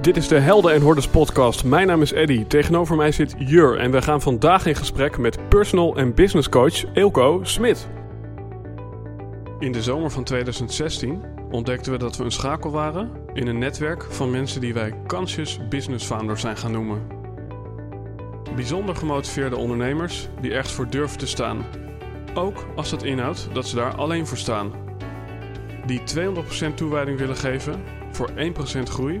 Dit is de Helden en Hordes podcast. Mijn naam is Eddy. Tegenover mij zit Jur en we gaan vandaag in gesprek met personal en business coach Eelco Smit. In de zomer van 2016 ontdekten we dat we een schakel waren in een netwerk van mensen die wij conscious business founders zijn gaan noemen. Bijzonder gemotiveerde ondernemers die ergens voor durven te staan. Ook als dat inhoudt dat ze daar alleen voor staan. Die 200% toewijding willen geven voor 1% groei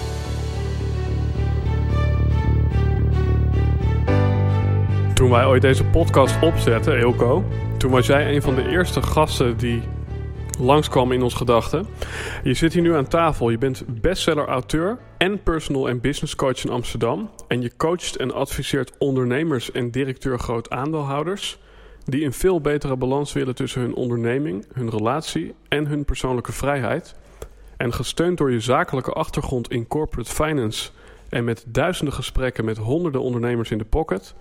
Toen wij ooit deze podcast opzetten, Eelco, toen was jij een van de eerste gasten die langskwam in ons gedachten. Je zit hier nu aan tafel. Je bent bestseller-auteur en personal en business coach in Amsterdam. En je coacht en adviseert ondernemers en directeur groot aandeelhouders die een veel betere balans willen tussen hun onderneming, hun relatie en hun persoonlijke vrijheid. En gesteund door je zakelijke achtergrond in corporate finance en met duizenden gesprekken met honderden ondernemers in de pocket,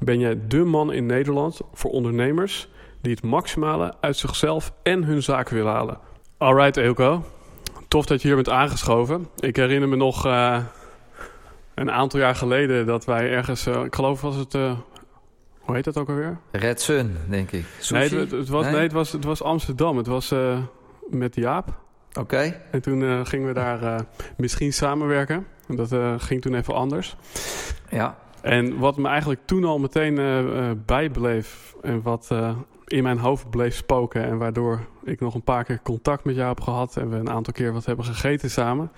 ben jij dé man in Nederland voor ondernemers die het maximale uit zichzelf en hun zaak willen halen. Alright, Eelco. Tof dat je hier bent aangeschoven. Ik herinner me nog uh, een aantal jaar geleden dat wij ergens, uh, ik geloof was het, uh, hoe heet dat ook alweer? Red Sun, denk ik. Nee, het, het, was, nee? nee? het, was, het was Amsterdam. Het was met Jaap. Oké. Okay. En toen gingen we daar misschien samenwerken. Dat ging toen even anders. Ja. En wat me eigenlijk toen al meteen uh, bijbleef en wat uh, in mijn hoofd bleef spoken en waardoor ik nog een paar keer contact met jou heb gehad en we een aantal keer wat hebben gegeten samen.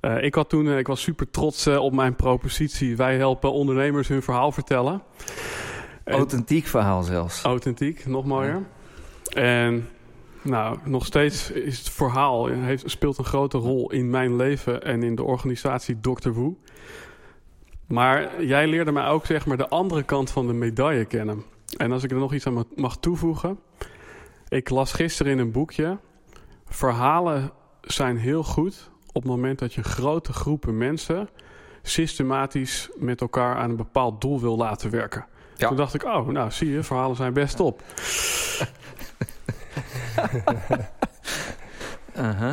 Uh, ik, had toen, ik was super trots op mijn propositie. Wij helpen ondernemers hun verhaal vertellen. Authentiek verhaal zelfs. Authentiek, nog mooier. Ja. En nou, nog steeds is het verhaal heeft, speelt een grote rol in mijn leven en in de organisatie Dr. Woe. Maar jij leerde mij ook zeg maar de andere kant van de medaille kennen. En als ik er nog iets aan mag toevoegen. Ik las gisteren in een boekje. Verhalen zijn heel goed op het moment dat je grote groepen mensen systematisch met elkaar aan een bepaald doel wil laten werken. Ja. Toen dacht ik, oh, nou zie je, verhalen zijn best top.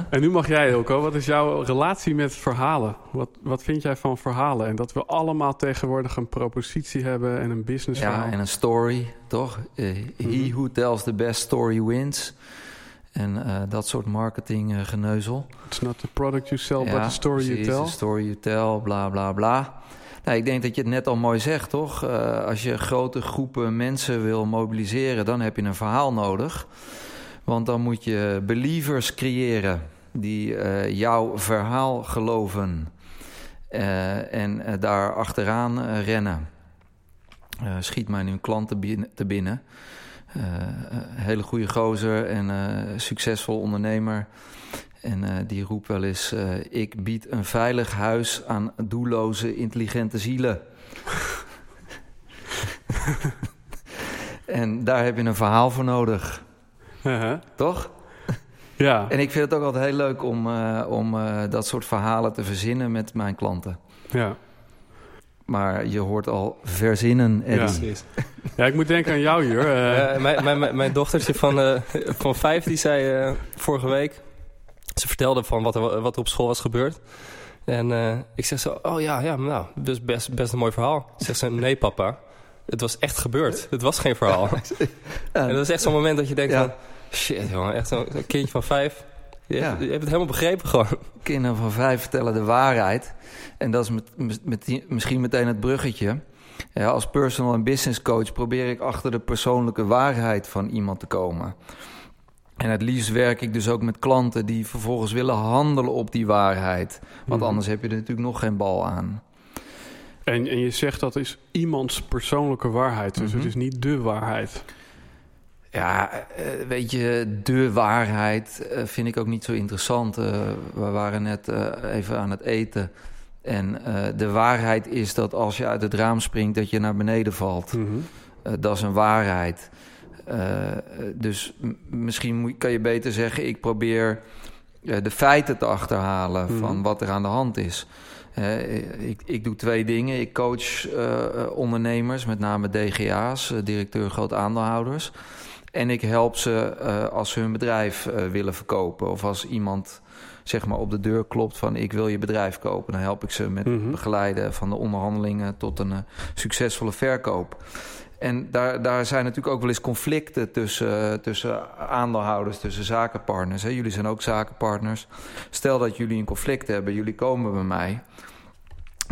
En nu mag jij, Hilco. Wat is jouw relatie met verhalen? Wat, wat vind jij van verhalen? En dat we allemaal tegenwoordig een propositie hebben en een business Ja, en een story, toch? Uh, He mm-hmm. who tells the best story wins. En uh, dat soort marketing uh, geneuzel. It's not the product you sell, ja, but the story precies, you tell. the story you tell, bla bla bla. Nou, ik denk dat je het net al mooi zegt, toch? Als je grote groepen mensen wil mobiliseren, dan heb je een verhaal nodig. Want dan moet je believers creëren die uh, jouw verhaal geloven uh, en uh, daar achteraan rennen. schiet mij nu een klant te binnen. Te binnen. hele goede gozer en succesvol ondernemer. En die roept wel eens: Ik bied een veilig huis aan doelloze, intelligente zielen. en daar heb je een verhaal voor nodig. Uh-huh. Toch? Ja. En ik vind het ook altijd heel leuk om, uh, om uh, dat soort verhalen te verzinnen met mijn klanten. Ja. Maar je hoort al verzinnen, Eddie. Ja, ja ik moet denken aan jou hier. Uh... mijn, mijn, mijn dochtertje van, van vijf, die zei vorige week... Ze vertelde van wat er, wat er op school was gebeurd. En ik zeg zo, oh ja, ja nou, dus best, best een mooi verhaal. Zegt ze, nee papa, het was echt gebeurd. Het was geen verhaal. en dat is echt zo'n moment dat je denkt van... Shit, jongen, echt zo'n kindje van vijf. Je, ja. hebt, je hebt het helemaal begrepen gewoon. Kinderen van vijf vertellen de waarheid. En dat is met, met, misschien meteen het bruggetje. Ja, als personal en business coach probeer ik achter de persoonlijke waarheid van iemand te komen. En het liefst werk ik dus ook met klanten die vervolgens willen handelen op die waarheid. Want mhm. anders heb je er natuurlijk nog geen bal aan. En, en je zegt dat is iemands persoonlijke waarheid. Dus het mhm. is niet de waarheid. Ja, eh, weet je, de waarheid eh, vind ik ook niet zo interessant. Uh, we waren net even aan het eten. En de waarheid is dat als je uit het raam springt, dat je naar beneden valt. Mhm. Eh, dat is een waarheid. Eh, dus misschien kan je beter zeggen: ik probeer eh, de feiten te achterhalen Mhm. van wat er aan de hand is. Ik, ik doe twee dingen. Ik coach eh, ondernemers, met name DGA's, eh, directeur groot aandeelhouders. En ik help ze eh, als ze hun bedrijf willen verkopen. Of als iemand zeg maar op de deur klopt van ik wil je bedrijf kopen. Dan help ik ze met Mhm. begeleiden van de onderhandelingen tot een succesvolle verkoop. En daar, daar zijn natuurlijk ook wel eens conflicten tussen, tussen aandeelhouders, tussen zakenpartners. Hè. Jullie zijn ook zakenpartners. Stel dat jullie een conflict hebben, jullie komen bij mij.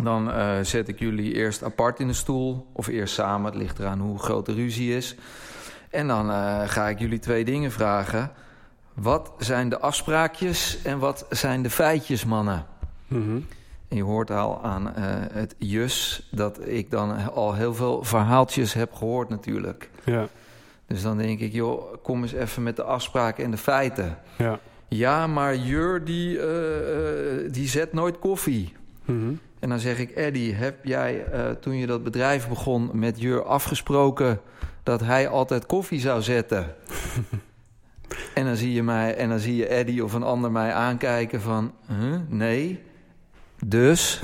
Dan eh, zet ik jullie eerst apart in de stoel of eerst samen. Het ligt eraan hoe groot de ruzie is. En dan eh, ga ik jullie twee dingen vragen. Wat zijn de afspraakjes en wat zijn de feitjes, mannen? En je hoort al aan eh, het jus dat ik dan al heel veel verhaaltjes heb gehoord natuurlijk. Ja, Dus dan denk ik, joh, kom eens even met de afspraken en de feiten. ja. Ja, maar Jur die, eh, eh, die zet nooit koffie. Mhm. En dan zeg ik, Eddie, heb jij toen je dat bedrijf begon met Jur afgesproken dat hij altijd koffie zou zetten? en dan zie je mij en dan zie je Eddie of een ander mij aankijken van, huh? nee. Dus,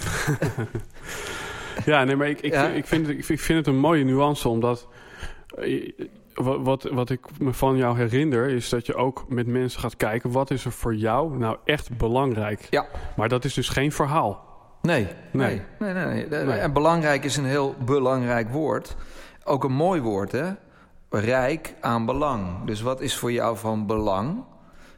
Ja, nee, maar ik, ik, Ja? ik, vind, het- ik vind- het een mooie nuance, omdat... eh, Wat, wat, wat ik me van jou herinner, is dat je ook met mensen gaat kijken... wat is er voor jou nou echt belangrijk? Ja. Maar dat is dus geen verhaal. nee, Nee. nee, nee, nee. nee. Nee. En belangrijk is een heel belangrijk woord. Ook een mooi woord, hè? Rijk aan belang. Dus wat is voor jou van belang?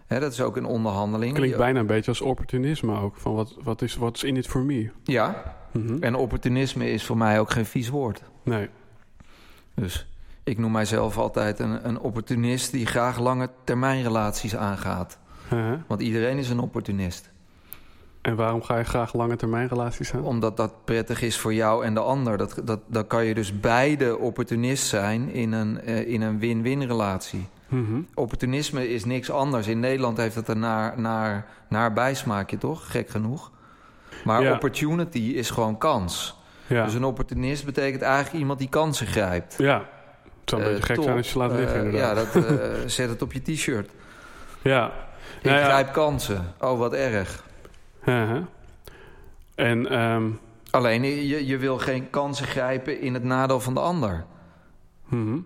Dat is ook een onderhandeling. Klinkt bijna een beetje als opportunisme ook. Van wat, wat, is, wat is in it for me? Ja, Mhm. en opportunisme is voor mij ook geen vies woord. Nee. Dus ik noem mijzelf altijd een, een opportunist die graag lange termijn relaties aangaat. Want iedereen is een opportunist. En waarom ga je graag lange termijn relaties aan? Omdat dat prettig is voor jou en de ander. Dat, dat, dan kan je dus beide opportunist zijn in een, eh, in een Mhm. Opportunisme is niks anders. In Nederland heeft het een naar, naar, naar bijsmaakje, toch? Gek genoeg. Maar Ja. opportunity is gewoon kans. Ja. Dus een opportunist betekent eigenlijk iemand die kansen grijpt. ja. Het zou een Eh, beetje gek top. zijn als je laat liggen, Eh. Ja, dat, eh, zet het op je t-shirt. Ja. Ik Nou ja. grijp kansen. Oh, wat erg. Uh-huh. En ehm, Alleen, je, je wil geen kansen grijpen in het nadeel van de ander. mhm. Niet-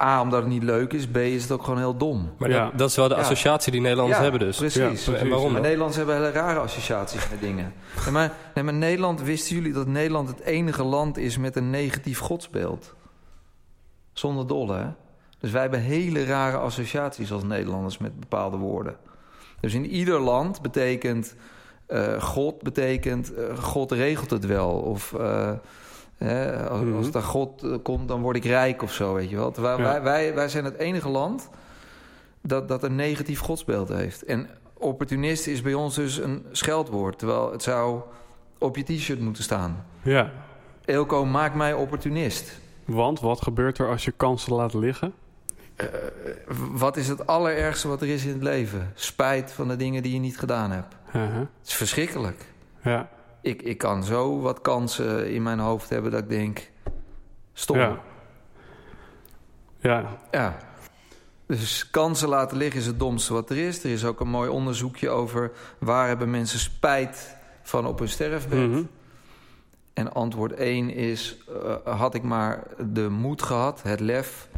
A, omdat het niet leuk is. B, is het ook gewoon heel dom. Maar Ja. dat, dat is wel de Ja. associatie die Nederlanders Ja, hebben dus. Precies. Ja, precies. En waarom Maar? Nederlanders hebben hele rare associaties met dingen. Nee, maar, nee, maar Nederland, wisten jullie dat Nederland het enige land is met een negatief godsbeeld? Zonder dolle, hè? Dus wij hebben hele rare associaties als Nederlanders met bepaalde woorden. Dus in ieder land betekent eh, God, betekent eh, God regelt het wel. Of eh, hè, als, als daar God eh, komt, dan word ik rijk of zo, weet je wel. Terwijl Ja. wij, wij, wij zijn het enige land dat, dat een negatief godsbeeld heeft. En opportunist is bij ons dus een scheldwoord. Terwijl het zou op je t-shirt moeten staan. ja. Elko, maak mij opportunist. Want wat gebeurt er als je kansen laat liggen? Eh, wat is het allerergste wat er is in het leven? Spijt van de dingen die je niet gedaan hebt. Het is verschrikkelijk. Ja. Ik, ik kan zo wat kansen in mijn hoofd hebben dat ik denk... Stom. Ja. Ja. Ja. Dus kansen laten liggen is het domste wat er is. Er is ook een mooi onderzoekje over... waar hebben mensen spijt van op hun sterfbed. Mhm. En antwoord 1 is... eh, had ik maar de moed gehad, het lef...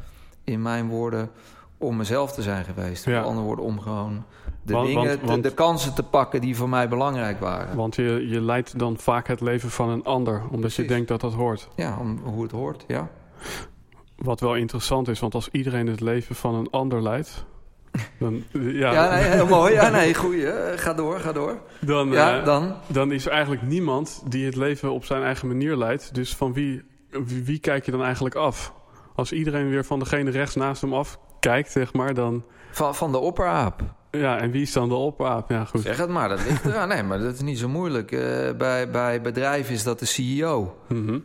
in mijn woorden, om mezelf te zijn geweest. Ja. Met andere woorden, om gewoon de Want- dingen, want- de- want- de, kansen te pakken... die voor mij belangrijk waren. Want je, je leidt dan vaak het leven van een ander, omdat je denkt dat dat hoort. Ja, om, hoe het hoort, ja. Wat wel interessant is, want als iedereen het leven van een ander leidt, dan, ja, Ja, nee, heel mooi. Ja, nee, goeie. Ga door, ga door. dan, Ja, eh, dan... dan is er eigenlijk niemand die het leven op zijn eigen manier leidt. Dus van wie, wie, wie kijk je dan eigenlijk af? Als iedereen weer van degene rechts naast hem af kijkt, zeg maar, dan... Van, van de opperaap. Ja, en wie is dan de opaap? Ja, goed. Zeg het maar, dat ligt eraan. Nee, maar dat is niet zo moeilijk. Eh, bij, bij bedrijven is dat de CEO. Mhm.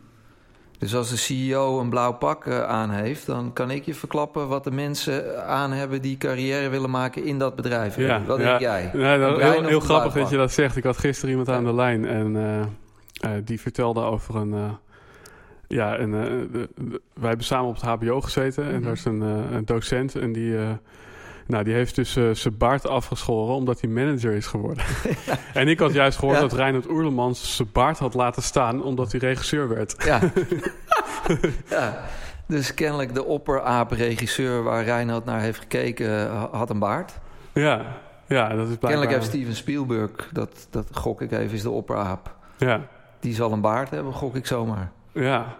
Dus als de CEO een blauw pak eh, aan heeft... dan kan ik je verklappen wat de mensen aan hebben... die carrière willen maken in dat bedrijf. Ja, wat ja. denk jij? Dat, bruin heel heel grappig dat je dat zegt. Ik had gisteren iemand aan de lijn en eh, die vertelde over een, Ja, en de- de- wij hebben samen op het HBO gezeten. En Mhm. daar is een, een docent en die, nou, die heeft dus eh, zijn baard afgeschoren omdat hij manager is geworden. En ik had juist gehoord Ja. dat Reinhard Oerlemans zijn baard had laten staan omdat hij regisseur werd. Ja. ja. Dus kennelijk de opperaap-regisseur waar Reinhard naar heeft gekeken... ha- had een baard. Ja, ja dat is blijkbaar... Kennelijk heeft Steven Spielberg, dat, dat gok ik even, is de opperaap. Ja, Die zal een baard hebben, gok ik zomaar. ja.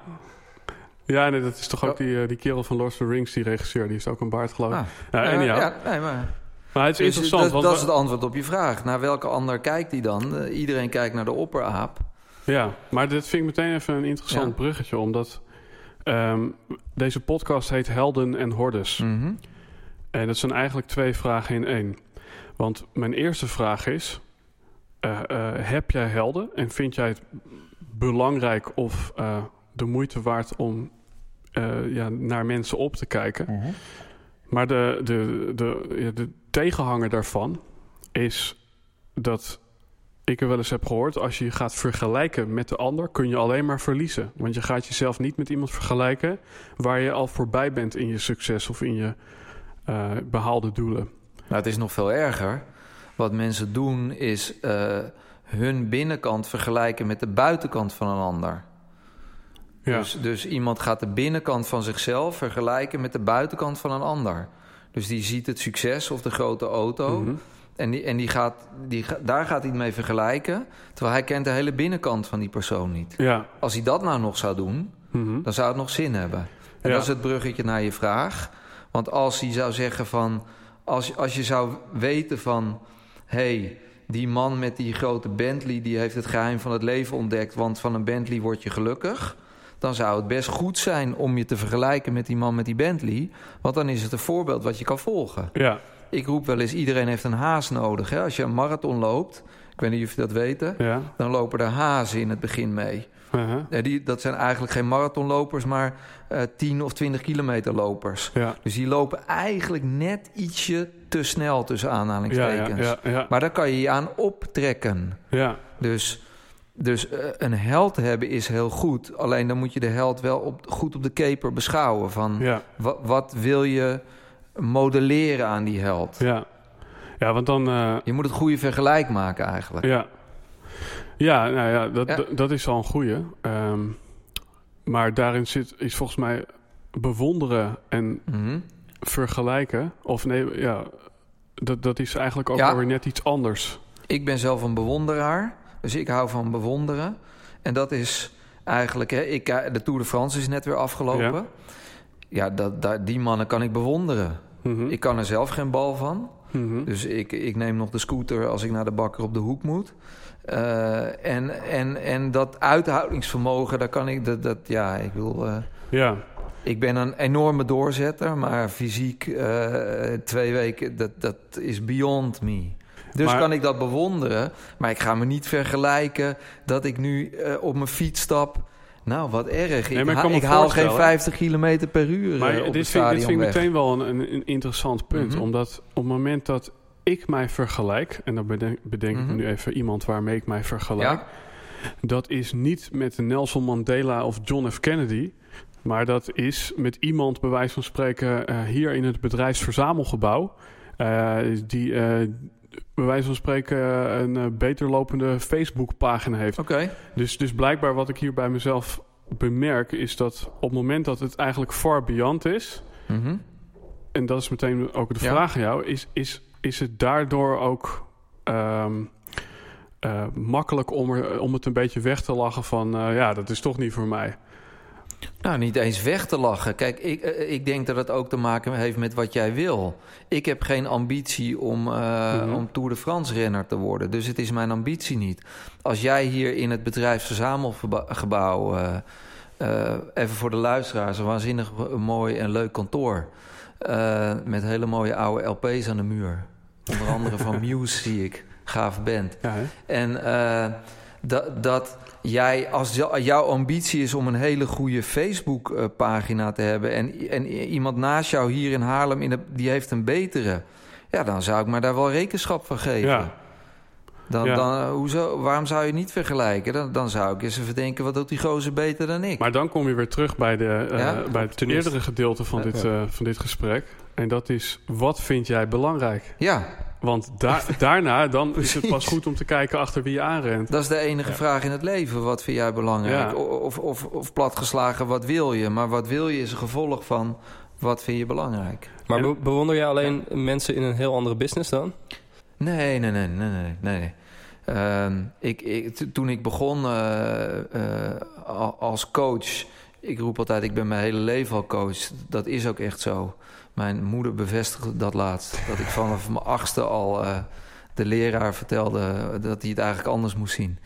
Ja, nee, dat is toch ook die, eh, die kerel van Lord of the Rings, die regisseur. Die is ook een baard, geloof ik. Ah. Ja, anyhow. ja, nee, maar... Maar het is Dus interessant, dat, want... dat is het antwoord op je vraag. Naar welke ander kijkt hij dan? Eh, iedereen kijkt naar de opperaap. Ja, maar dit vind ik meteen even een interessant Ja. bruggetje, omdat ehm, deze podcast heet Helden en Hordes. Mhm. En dat zijn eigenlijk twee vragen in één. Want mijn eerste vraag is: eh, heb jij helden en vind jij het belangrijk of de moeite waard om eh, ja, naar mensen op te kijken? Maar de, de, de, ja, de tegenhanger daarvan is dat ik er wel eens heb gehoord... als je je gaat vergelijken met de ander, kun je alleen maar verliezen. Want je gaat jezelf niet met iemand vergelijken... waar je al voorbij bent in je succes of in je eh, behaalde doelen. Nou, het is nog veel erger. Wat mensen doen is eh, hun binnenkant vergelijken met de buitenkant van een ander. Ja, Dus, dus iemand gaat de binnenkant van zichzelf vergelijken met de buitenkant van een ander. Dus die ziet het succes of de grote auto. Mhm. En, die, en die gaat, die, daar gaat hij het mee vergelijken. Terwijl hij kent de hele binnenkant van die persoon niet. ja. Als hij dat nou nog zou doen, mhm. dan zou het nog zin hebben. En Ja. dat is het bruggetje naar je vraag. Want als hij zou zeggen van... Als, als je zou weten van... hey, die man met die grote Bentley... die heeft het geheim van het leven ontdekt... want van een Bentley word je gelukkig... dan zou het best goed zijn om je te vergelijken met die man met die Bentley. Want dan is het een voorbeeld wat je kan volgen. ja, Ik roep wel eens, iedereen heeft een haas nodig. Hè? Als je een marathon loopt, ik weet niet of je dat weten... ja. dan lopen er hazen in het begin mee. uh-huh. Die, dat zijn eigenlijk geen marathonlopers, maar eh 10 of 20 kilometer lopers. ja. Dus die lopen eigenlijk net ietsje te snel tussen aanhalingstekens. ja, Maar daar kan je je aan optrekken. ja, Dus, dus eh, een held hebben is heel goed. Alleen dan moet je de held wel op, goed op de keper beschouwen. Van ja, wat wil je modelleren aan die held? ja. Ja, want dan... eh, Je moet het goede vergelijk maken eigenlijk. Ja, ja, nou ja, dat, Ja. dat- is al een goeie. Ehm, maar daarin zit, is volgens mij bewonderen en Mhm. vergelijken. Of nee, ja, dat, dat is eigenlijk ook Ja. alweer net iets anders. Ik ben zelf een bewonderaar, dus ik hou van bewonderen. En dat is eigenlijk, hè, ik, eh, de Tour de France is net weer afgelopen. Ja, dat, dat, die mannen kan ik bewonderen. Mhm, Ik kan er zelf geen bal van. mhm. Dus ik, ik neem nog de scooter als ik naar de bakker op de hoek moet. Eh, en, en, en dat uithoudingsvermogen, daar kan ik, dat, dat ja, ik wil. eh, Ja, ik ben een enorme doorzetter, maar fysiek twee weken, dat, dat is beyond me. Dus Maar- kan ik dat bewonderen, maar ik ga me niet vergelijken dat ik nu eh, op mijn fiets stap. Nou, wat erg. Nee, ik ik ha- haal geen voorstellen- 50 kilometer per uur maar eh, op dit het vind, dit vind ik meteen wel een, een, een interessant punt. Mhm. Omdat op het moment dat ik mij vergelijk... en dan bedenk, bedenk ik Mhm. nu even iemand waarmee ik mij vergelijk... Ja, Dat is niet met Nelson Mandela of John F. Kennedy. Maar dat is met iemand, bij wijze van spreken, eh, hier in het bedrijfsverzamelgebouw. die bij wijze van spreken eh, een eh, beter lopende Facebook-pagina heeft. oké. Dus, dus blijkbaar wat ik hier bij mezelf bemerk, is dat op het moment dat het eigenlijk far beyond is. Mhm. En dat is meteen ook de Ja. vraag aan jou. Is, is, is het daardoor ook ehm, eh, makkelijk om, er, om het een beetje weg te lachen van... ja, dat is toch niet voor mij. Nou, niet eens weg te lachen. Kijk, ik, eh, ik denk dat het ook te maken heeft met wat jij wil. Ik heb geen ambitie om, eh, Mhm. om Tour de France renner te worden. Dus het is mijn ambitie niet. Als jij hier in het bedrijfsverzamelgebouw... eh, eh, even voor de luisteraars, een waanzinnig mooi en leuk kantoor... eh, met hele mooie oude LP's aan de muur. Onder andere van Muse zie ik. Gaaf band. Ja? En eh, dat, dat jij, als jou- jouw ambitie is om een hele goede Facebook-pagina te hebben. En, en iemand naast jou hier in Haarlem, in de, die heeft een betere. Ja, dan zou ik me daar wel rekenschap van geven. Ja. Dan, Ja. dan, eh, hoezo, waarom zou je niet vergelijken? Dan, dan zou ik eens even denken, wat doet die gozer beter dan ik? Maar dan kom je weer terug bij, de, eh, Ja? bij het Optimist. eerdere gedeelte van, Ja. dit, eh, van dit gesprek. En dat is, wat vind jij belangrijk? Ja, Want da daarna dan is het pas goed om te kijken achter wie je aanrent. dat is de enige Ja. vraag in het leven. Wat vind jij belangrijk? Ja. Of, of, of platgeslagen, wat wil je? Maar wat wil je is een gevolg van, wat vind je belangrijk? Maar be- bewonder jij alleen mensen in een heel andere business dan? Nee, nee, nee, nee, nee. nee. Ehm, ik, ik, to- toen ik begon eh, eh, al- als coach, ik roep altijd, ik ben mijn hele leven al coach. Dat is ook echt zo. Mijn moeder bevestigde dat laatst. Dat ik vanaf mijn achtste al eh, de leraar vertelde dat hij het eigenlijk anders moest zien.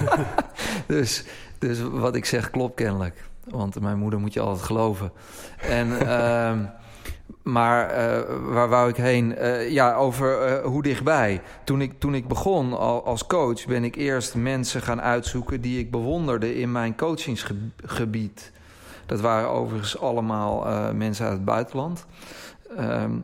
dus, dus wat ik zeg klopt kennelijk. Want mijn moeder moet je altijd geloven. En... ehm, maar eh, waar wou ik heen? Eh, ja, over eh, hoe dichtbij. Toen ik, toen ik begon al, als coach, ben ik eerst mensen gaan uitzoeken die ik bewonderde in mijn coachingsgebied. Dat waren overigens allemaal eh, mensen uit het buitenland. Ehm,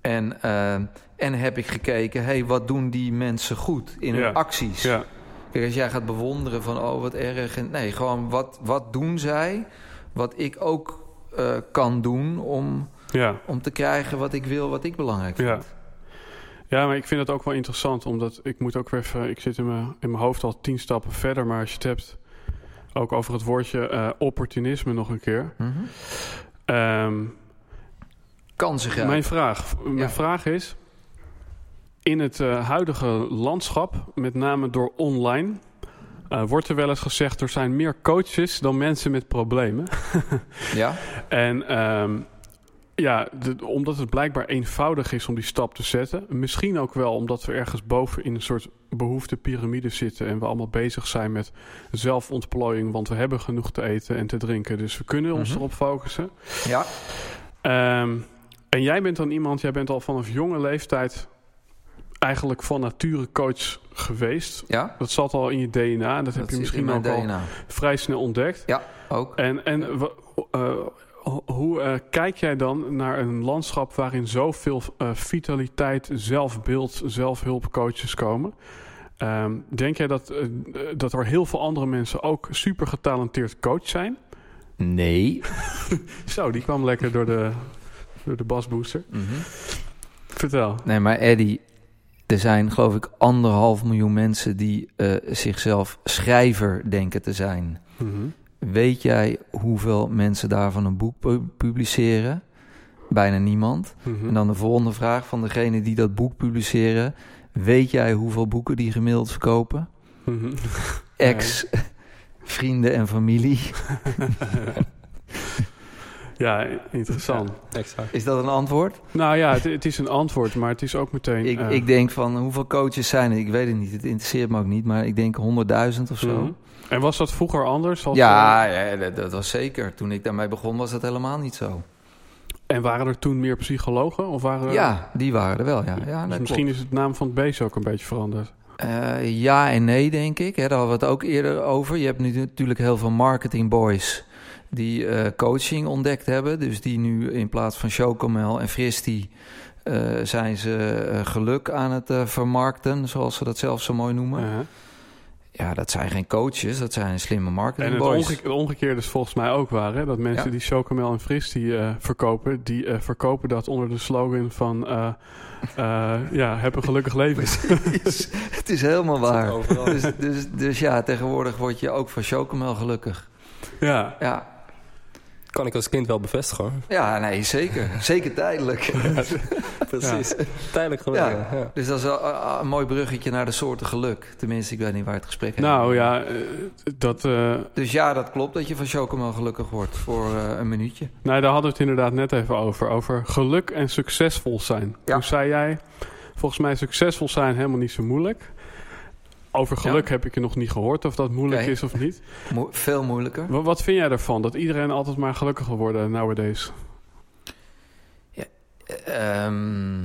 en, eh, en heb ik gekeken, hey, wat doen die mensen goed in hun Ja. acties? Ja, Kijk, als jij gaat bewonderen van, oh, wat erg. En, nee, gewoon, wat, wat doen zij? Wat ik ook eh, kan doen om ja. om te krijgen wat ik wil, wat ik belangrijk vind. Ja. Ja, maar ik vind het ook wel interessant, omdat ik moet ook weer even... Ik zit in mijn, in mijn hoofd al tien stappen verder, maar als je het hebt ook over het woordje eh, opportunisme nog een keer. Ehm, Kansen grijpen. Mijn vraag, mijn Ja. vraag is... In het eh, huidige landschap, met name door online... eh, wordt er wel eens gezegd... er zijn meer coaches dan mensen met problemen. Ja? En ehm, ja, de- omdat het blijkbaar eenvoudig is om die stap te zetten. Misschien ook wel omdat we ergens boven in een soort behoeftepiramide zitten. En we allemaal bezig zijn met zelfontplooiing. Want we hebben genoeg te eten en te drinken. Dus we kunnen ons Mhm. erop focussen. Ja. Ehm, en jij bent dan iemand, jij bent al vanaf jonge leeftijd eigenlijk van nature coach geweest. Ja? Dat zat al in je DNA en dat, heb je misschien ook mijn al DNA. vrij snel ontdekt. Ja, ook. En, en eh, hoe eh, kijk jij dan naar een landschap waarin zoveel eh, vitaliteit, zelfbeeld, zelfhulpcoaches komen? Ehm, denk jij dat, eh, dat er heel veel andere mensen ook super getalenteerd coach zijn? Nee. Zo, die kwam lekker door de, door de basbooster. Mhm. Vertel. Nee, maar Eddie, er zijn geloof ik anderhalf miljoen mensen die zichzelf schrijver denken te zijn. Mhm. Weet jij hoeveel mensen daarvan een boek pu- publiceren? Bijna niemand. Mhm. En dan de volgende vraag van degene die dat boek publiceren. Weet jij hoeveel boeken die gemiddeld verkopen? Mhm. Ex, vrienden en familie. ja, interessant. Exact. Is dat een antwoord? Nou ja, het, het is een antwoord, maar het is ook meteen... Ik, eh, ik denk van hoeveel coaches zijn er? Ik weet het niet. Het interesseert me ook niet. Maar ik denk 100.000 of zo. mhm. En was dat vroeger anders? Ja, ja dat, dat was zeker. Toen ik daarmee begon was dat helemaal niet zo. En waren er toen meer psychologen? Of waren er- Ja, die waren er wel. Ja, ja Dus misschien klopt. is het naam van het beest ook een beetje veranderd. Eh, ja en nee, denk ik. Hè, daar hadden we het ook eerder over. Je hebt nu natuurlijk heel veel marketing boys die eh, coaching ontdekt hebben. Dus die nu in plaats van Chocomel en Fristi... eh, zijn ze geluk aan het vermarkten, zoals ze dat zelf zo mooi noemen. Uh-huh. Ja, dat zijn geen coaches, dat zijn slimme En marketing het, boys. omge- het omgekeerde is volgens mij ook waar. Hè? Dat mensen Ja. die Chocomel en Fris die, eh, verkopen... die eh, verkopen dat onder de slogan van... eh, eh, ja, heb een gelukkig leven. Het is helemaal waar. Dus, dus, dus ja, tegenwoordig word je ook van Chocomel gelukkig. ja. Ja, Kan ik als kind wel bevestigen hoor. ja nee, zeker. Zeker tijdelijk. Precies. Tijdelijk. Ja. Ja. Dus dat is wel, uh, een mooi bruggetje naar de soorten geluk. Tenminste, ik weet niet waar het gesprek heen Nou ja, eh, dat... eh, Dus ja, dat klopt dat je van Chocomel gelukkig wordt voor eh, een minuutje. nou, daar hadden we het inderdaad net even over. Over geluk en succesvol zijn. Ja. Toen zei jij... Volgens mij succesvol zijn helemaal niet zo moeilijk. Over geluk Ja. heb ik je nog niet gehoord of dat moeilijk is of niet. Mo- veel moeilijker. Wa- Wat vind jij ervan? Dat iedereen altijd maar gelukkig wil worden nowadays? Ehm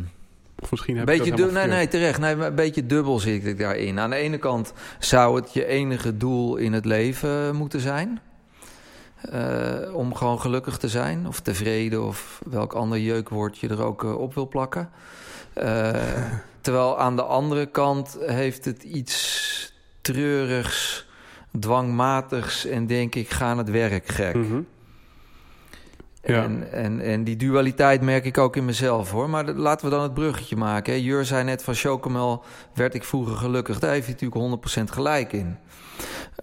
Of misschien heb beetje dat du- helemaal nee, nee, terecht. Nee, maar een beetje dubbel zit ik daarin. Aan de ene kant zou het je enige doel in het leven moeten zijn. Eh, om gewoon gelukkig te zijn. Of tevreden. Of welk ander jeukwoord je er ook eh, op wil plakken. Eh, Terwijl aan de andere kant heeft het iets treurigs, dwangmatigs en denk ik, ga aan het werk gek. Mhm. Ja. En, en, en die dualiteit merk ik ook in mezelf hoor. Maar laten we dan het bruggetje maken. Hè. Jur zei net van Chocomel werd ik vroeger gelukkig. Daar heeft hij natuurlijk 100% gelijk in.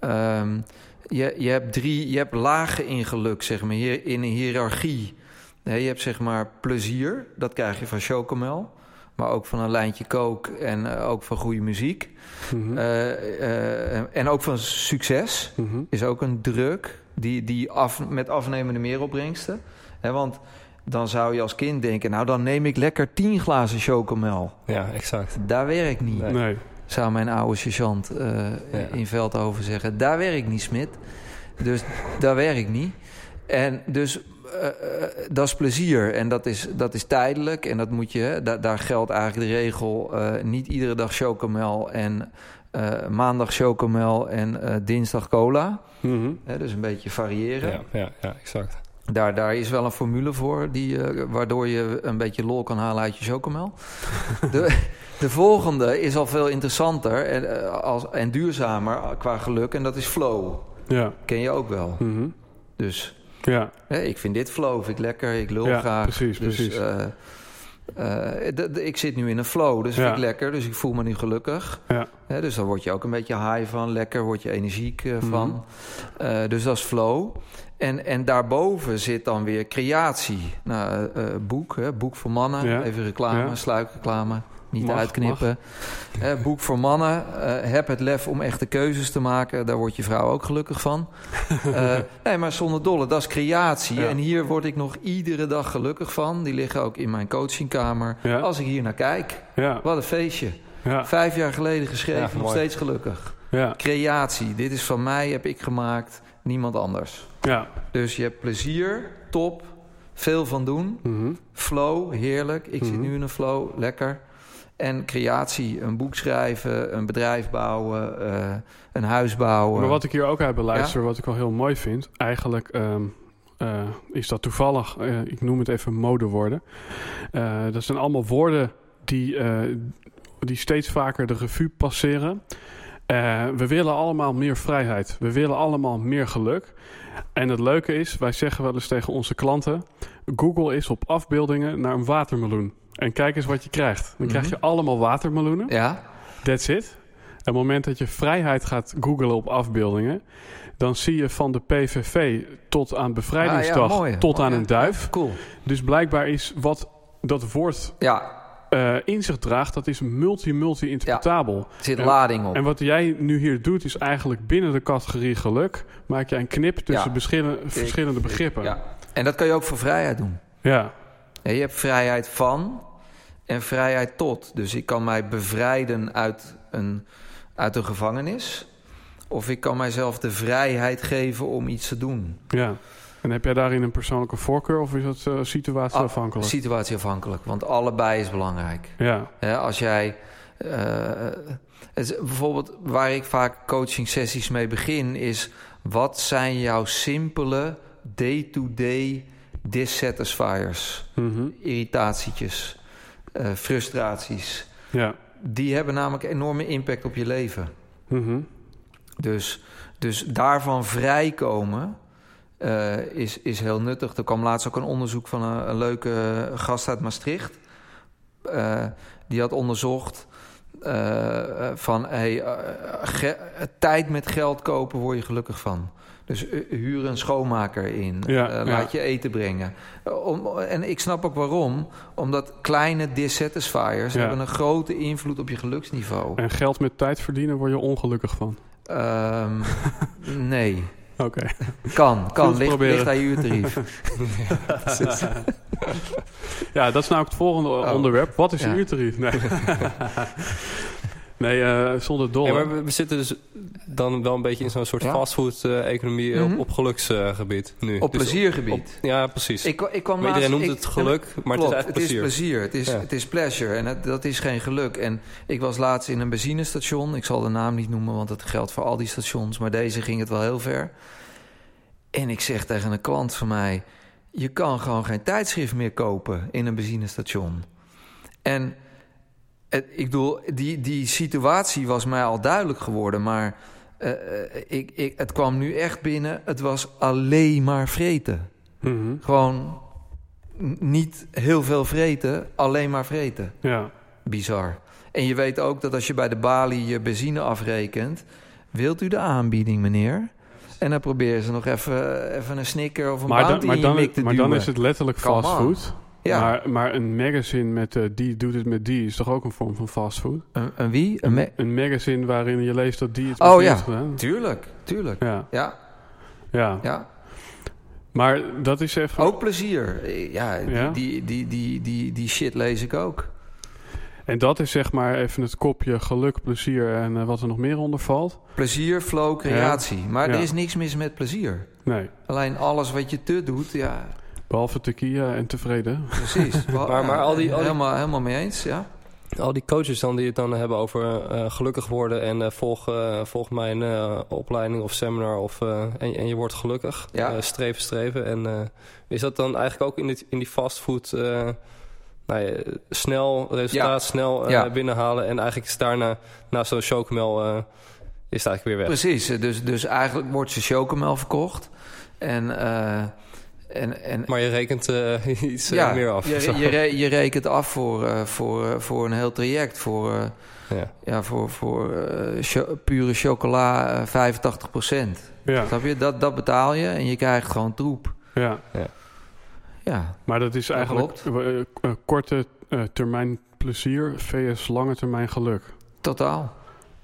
Ehm, je, je hebt drie, je hebt lagen in geluk, zeg maar, hier in een hiërarchie. Nee, je hebt zeg maar plezier, dat krijg je van Chocomel. Maar ook van een lijntje kook en eh, ook van goede muziek. Mhm. Eh, eh, en ook van succes Mhm. is ook een druk die, die af, met afnemende meeropbrengsten. Hè, want dan zou je als kind denken, nou dan neem ik lekker 10 glazen chocomel. Ja, exact. Daar werkt niet, Nee. Nee. zou mijn oude sergeant Ja. in Veldhoven zeggen. Daar werkt niet, Smit. Dus daar werkt niet. En dus eh, eh, dat is plezier en dat is, dat is tijdelijk. En dat moet je, daar, geldt eigenlijk de regel... eh, niet iedere dag chocomel en maandag chocomel en dinsdag cola... Mhm. Dus een beetje variëren. Ja, ja, ja, exact. Daar, daar is wel een formule voor, die, waardoor je een beetje lol kan halen uit je chocomel. de, de volgende is al veel interessanter en, als, en duurzamer qua geluk, en dat is flow. Ja. Ken je ook wel. Mhm. Dus Ja. ik vind dit flow, vind ik lekker, ik lul Ja, graag. precies, dus, precies. eh, eh, ik zit nu in een flow, dus Ja. vind ik lekker, dus ik voel me nu gelukkig. Ja. Dus daar word je ook een beetje high van, lekker, word je energiek eh, van. Mhm. Eh, dus dat is flow. En, en daarboven zit dan weer creatie. Nou, boek, hè, boek voor mannen. Ja. Even reclame, Ja. sluikreclame. Niet Mag, uitknippen. Eh, boek voor mannen. Eh, heb het lef om echte keuzes te maken. Daar wordt je vrouw ook gelukkig van. Eh, nee, maar zonder dolle, dat is creatie. Ja. En hier word ik nog iedere dag gelukkig van. Die liggen ook in mijn coachingkamer. Ja. Als ik hier naar kijk. Ja. Wat een feestje. Vijf jaar geleden geschreven, nog steeds gelukkig. Creatie, dit is van mij, heb ik gemaakt, niemand anders. Ja. Dus je hebt plezier, top, veel van doen. Mhm. Flow, heerlijk. Ik zit Mhm. nu in een flow, lekker. En creatie, een boek schrijven, een bedrijf bouwen, eh, een huis bouwen. Maar wat ik hier ook uit beluister, wat ik wel heel mooi vind, eigenlijk ehm, eh, is dat toevallig, eh, ik noem het even modewoorden. Dat zijn allemaal woorden die, die steeds vaker de revue passeren. We willen allemaal meer vrijheid. We willen allemaal meer geluk. En het leuke is, wij zeggen wel eens tegen onze klanten: Google is op afbeeldingen naar een watermeloen. En kijk eens wat je krijgt. Dan krijg je allemaal watermeloenen. Ja, That's it. Op het moment dat je vrijheid gaat googlen op afbeeldingen, dan zie je van de PVV tot aan bevrijdingsdag, Ah, ja, tot Oh, aan ja. een duif. cool. Dus blijkbaar is wat dat woord Ja, eh, in zich draagt, dat is multi-multi-interpretabel. er zit En- lading op. En wat jij nu hier doet, is eigenlijk binnen de categorie geluk, maak je een knip tussen verschillende, verschillende begrippen. ja. En dat kan je ook voor vrijheid doen. ja. Ja, je hebt vrijheid van en vrijheid tot. Dus ik kan mij bevrijden uit een, uit een gevangenis. Of ik kan mijzelf de vrijheid geven om iets te doen. ja. En heb jij daarin een persoonlijke voorkeur of is dat eh, situatieafhankelijk? Ah, Situatieafhankelijk, want allebei is belangrijk. ja. Als jij... eh, het bijvoorbeeld waar ik vaak coaching sessies mee begin... is wat zijn jouw simpele day-to-day dissatisfiers? Mhm. Irritatietjes, eh, frustraties... ja. die hebben namelijk enorme impact op je leven. Mhm. Dus, dus daarvan vrijkomen eh, is, is heel nuttig. Er kwam laatst ook een onderzoek van een, een leuke gast uit Maastricht. Eh, die had onderzocht van hey, tijd met geld kopen word je gelukkig van. Dus eh, huur een schoonmaker in. Ja, eh, ja. laat je eten brengen. Eh, om, en ik snap ook waarom. Omdat kleine dissatisfiers Ja. hebben een grote invloed op je geluksniveau. En geld met tijd verdienen word je ongelukkig van. Ehm, nee. Oké. Kan, kan. Ligt, ligt aan je uurtarief. ja, dat is nou het volgende Oh. onderwerp. Wat is je uurtarief? Nee, nee eh, zonder dolle. Ja, maar we, we zitten dus dan wel een beetje in zo'n soort Ja. fastfood-economie Mhm. op, op geluksgebied nu. Op Dus pleziergebied. op- ja, precies. ik, ik kwam Maar iedereen laatst- noemt ik- het geluk, maar Klopt, het is eigenlijk plezier. Het is plezier. Het is, Ja. het is pleasure. En het- dat is geen geluk. En ik was laatst in een benzinestation. Ik zal de naam niet noemen, want dat geldt voor al die stations. Maar deze ging het wel heel ver. En ik zeg tegen een klant van mij... je kan gewoon geen tijdschrift meer kopen in een benzinestation. En het, ik bedoel, die, die situatie was mij al duidelijk geworden, maar eh, eh, ik, ik, het kwam nu echt binnen. Het was alleen maar vreten. Mhm. Gewoon niet heel veel vreten, alleen maar vreten. Ja. Bizar. En je weet ook dat als je bij de balie je benzine afrekent... wilt u de aanbieding, meneer? En dan proberen ze nog even, even een snicker of een Maar, dan, maar, dan, maar dan is het letterlijk fastfood. Ja, Maar, maar een magazine met eh, die doet het met die is toch ook een vorm van fastfood? een, een wie? Een Een magazine waarin je leest dat die het Oh, ja. heeft gedaan. Tuurlijk, tuurlijk. Ja, Ja, ja. ja. Maar dat is even... Ook plezier. Ja, Ja? Die, die, die, die, die shit lees ik ook. En dat is zeg maar even het kopje geluk, plezier en eh, wat er nog meer onder valt. Plezier, flow, creatie. Maar er is niks mis met plezier. Nee, Alleen alles wat je te doet, ja, behalve tequila en tevreden. precies. Maar- maar al die- al die- Helemaal, helemaal mee eens, ja. Al die coaches dan die het dan hebben over eh, gelukkig worden en eh, volg, eh, volg mijn eh, opleiding of seminar of, eh, en, en je wordt gelukkig. Ja. Eh, streven, streven. En eh, is dat dan eigenlijk ook in, dit, in die fastfood eh, nou ja, snel resultaat, snel eh, Ja. binnenhalen en eigenlijk is daarna, na zo'n chocomel, eh, is het eigenlijk weer weg. Precies. Dus, dus eigenlijk wordt ze chocomel verkocht. En, eh, en, en Maar je rekent eh, iets eh, meer af. Je, je, re- je rekent af voor, eh, voor, voor een heel traject. Voor, eh, ja. ja, voor, voor eh, cho- pure chocola eh, 85 Ja, Snap je? Dat, dat betaal je en je krijgt gewoon troep. ja. Ja, Maar dat is eigenlijk korte eh, termijn plezier vs lange termijn geluk. totaal.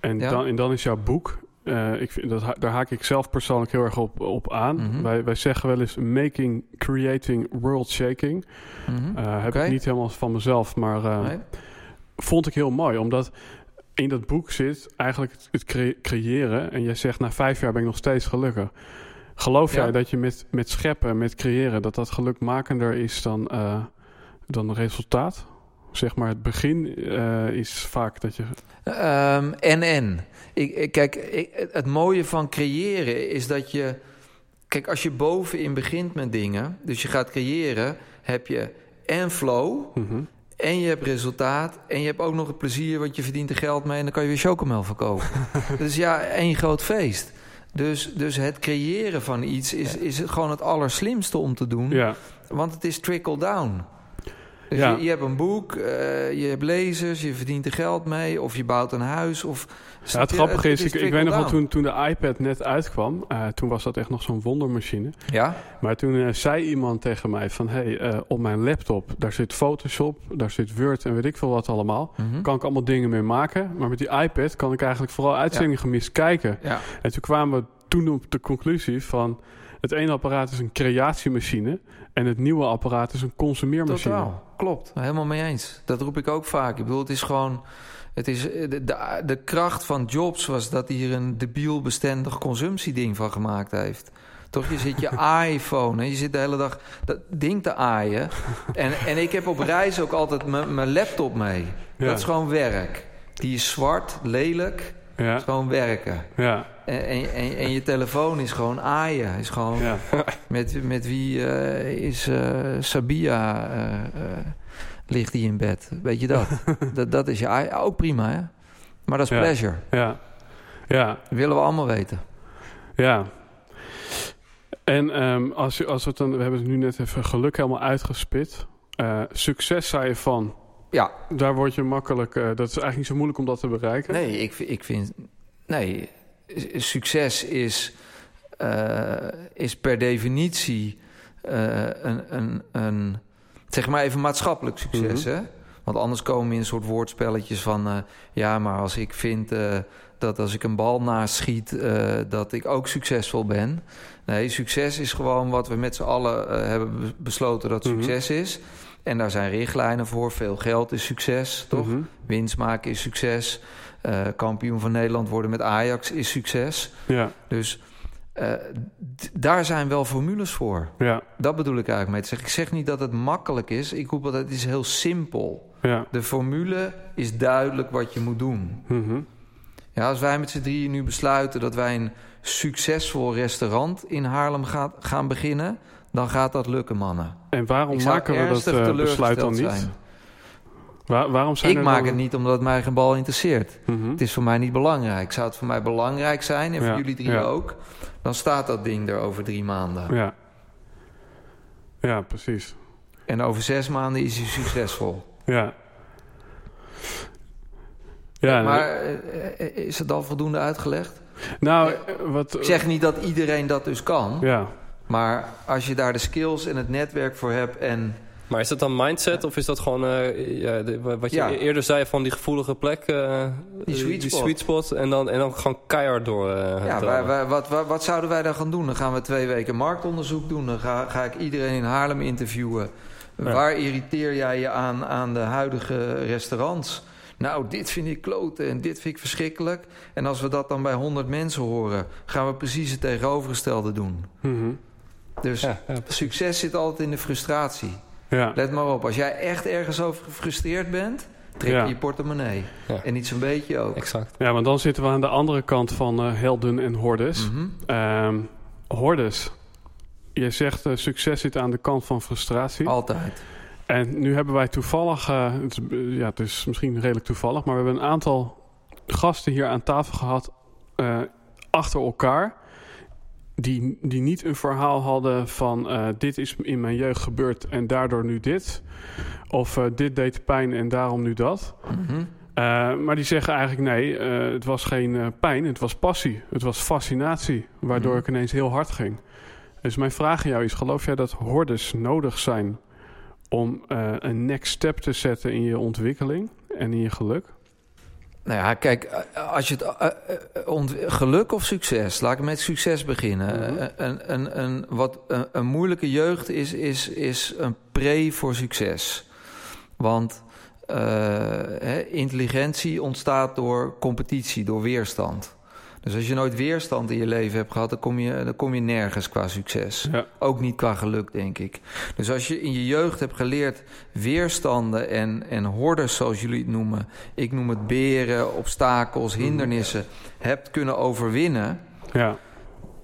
En, Ja. dan, en dan is jouw boek, eh, ik vind, dat, daar haak ik zelf persoonlijk heel erg op, op aan. Mhm. wij, wij zeggen wel eens making, creating, world shaking. Mhm. Eh, heb ik niet helemaal van mezelf, maar eh, Nee? vond ik heel mooi. Omdat in dat boek zit eigenlijk het, het cre- creëren. En jij zegt, na vijf jaar ben ik nog steeds gelukkig. Geloof Ja. jij dat je met, met scheppen, met creëren... dat dat gelukmakender is dan, dan resultaat? Zeg maar, het begin eh, is vaak dat je... Ehm, en en. Ik, kijk, ik, het mooie van creëren is dat je... Kijk, als je bovenin begint met dingen... dus je gaat creëren, heb je en flow... Mhm. en je hebt resultaat... en je hebt ook nog het plezier, want je verdient er geld mee... en dan kan je weer chocomel verkopen. dus ja, één groot feest. Dus, dus het creëren van iets is, is gewoon het allerslimste om te doen... Ja, Want het is trickle-down. Dus Ja. je, je hebt een boek, eh, je hebt lezers, je verdient er geld mee... of je bouwt een huis, of... ja het grappige is, ik, ik weet nog wel toen, toen de iPad net uitkwam... eh, toen was dat echt nog zo'n wondermachine. Ja? Maar toen eh, zei iemand tegen mij van... hé, hey, op mijn laptop, daar zit Photoshop, daar zit Word en weet ik veel wat allemaal. Mhm. Kan ik allemaal dingen mee maken. Maar met die iPad kan ik eigenlijk vooral uitzendingen gemist kijken. Ja. En toen kwamen we toen op de conclusie van... het ene apparaat is een creatiemachine... en het nieuwe apparaat is een consumeermachine. Totaal, klopt. Helemaal mee eens. Dat roep ik ook vaak. Ik bedoel, het is gewoon... Het is, eh, de, de, de kracht van Jobs was dat hij er een debiel bestendig consumptieding van gemaakt heeft. Toch, je zit je iPhone en je zit de hele dag dat ding te aaien. En, en ik heb op reis ook altijd mijn laptop mee. Ja. Dat is gewoon werk. Die is zwart, lelijk. Dat Ja, is gewoon werken. ja, En, en, en, je telefoon is gewoon aaien. Is gewoon ja. met, met wie eh, is eh, Sabia eh, ligt die in bed? Weet je dat? dat? Dat is je. Ook prima, hè? Maar dat is Ja. pleasure. ja. ja. Dat willen we allemaal weten. Ja. En ehm, als, je, als we het dan, we hebben het nu net even geluk helemaal uitgespit. Succes zei je van. Ja, Daar word je makkelijk. dat is eigenlijk niet zo moeilijk om dat te bereiken. nee, ik, ik vind... Nee, succes is, eh, is per definitie eh, een, een, een... Zeg maar even maatschappelijk succes, Mhm. hè? Want anders komen we in een soort woordspelletjes van... eh, ja, maar als ik vind dat als ik een bal naast schiet... dat ik ook succesvol ben. Nee, succes is gewoon wat we met z'n allen hebben be- besloten dat Mhm. succes is. En daar zijn richtlijnen voor. Veel geld is succes, toch? Mhm. Winst maken is succes. Eh, kampioen van Nederland worden met Ajax is succes. Ja, Dus eh, daar zijn wel formules voor. ja, Dat bedoel ik eigenlijk mee te zeggen. Ik zeg niet dat het makkelijk is. Ik roep dat het is heel simpel. ja. De formule is duidelijk wat je moet doen. Mhm. Ja, als wij met z'n drieën nu besluiten dat wij een succesvol restaurant in Haarlem gaat, gaan beginnen, dan gaat dat lukken, mannen. En waarom maken we dat eh, besluit dan niet? zijn. Waar- waarom zijn Ik maak dan- het niet omdat het mij geen bal interesseert. Mhm. Het is voor mij niet belangrijk. Zou het voor mij belangrijk zijn, en voor jullie drie ja. ook... dan staat dat ding er over drie maanden. Ja. Ja, precies. En over zes maanden is hij succesvol. Ja. Ja, maar eh, eh, is het al voldoende uitgelegd? nou, eh, wat... Ik zeg niet dat iedereen dat dus kan. Ja, Maar als je daar de skills en het netwerk voor hebt... en Maar is dat dan mindset of is dat gewoon eh, ja, de- wat je Ja. eerder zei van die gevoelige plek? eh, Die sweet spot. sweet spot en, dan, en dan gewoon keihard door. eh, ja, drammen. wij, wij- wat, wat, wat zouden wij dan gaan doen? Dan gaan we twee weken marktonderzoek doen. Dan ga, ga ik iedereen in Haarlem interviewen. Waar irriteer jij je aan aan de huidige restaurants? Nou, dit vind ik kloten en dit vind ik verschrikkelijk. En als we dat dan bij 100 mensen horen... gaan we precies het tegenovergestelde doen. Mhm. Dus succes zit altijd in de frustratie. Ja. Let maar op, als jij echt ergens over gefrustreerd bent... trek Ja. je je portemonnee. Ja. En niet zo'n beetje ook. exact. ja, want dan zitten we aan de andere kant van eh, helden en hordes. Mhm. Ehm, hordes. Je zegt eh, succes zit aan de kant van frustratie. Altijd. En nu hebben wij toevallig, eh, het, is, eh, ja, het is misschien redelijk toevallig, maar we hebben een aantal gasten hier aan tafel gehad eh, achter elkaar. Die, die niet een verhaal hadden van eh, dit is in mijn jeugd gebeurd en daardoor nu dit. Of eh, dit deed pijn en daarom nu dat. Mhm. Eh, maar die zeggen eigenlijk nee, het was geen pijn, het was passie. Het was fascinatie, waardoor Mhm. ik ineens heel hard ging. Dus mijn vraag aan jou is, geloof jij dat hordes nodig zijn om een next step te zetten in je ontwikkeling en in je geluk? Nou ja, kijk, eh, als je het eh, eh, geluk of succes, laat ik met succes beginnen. Mhm. Een, een, een, wat een, een moeilijke jeugd is, is, is een pre voor succes. Want intelligentie ontstaat door competitie, door weerstand. Dus als je nooit weerstand in je leven hebt gehad, dan kom je, dan kom je nergens qua succes. Ja. Ook niet qua geluk, denk ik. Dus als je in je jeugd hebt geleerd weerstanden en, en hordes, zoals jullie het noemen... ik noem het beren, obstakels, hindernissen... hebt kunnen overwinnen... Ja,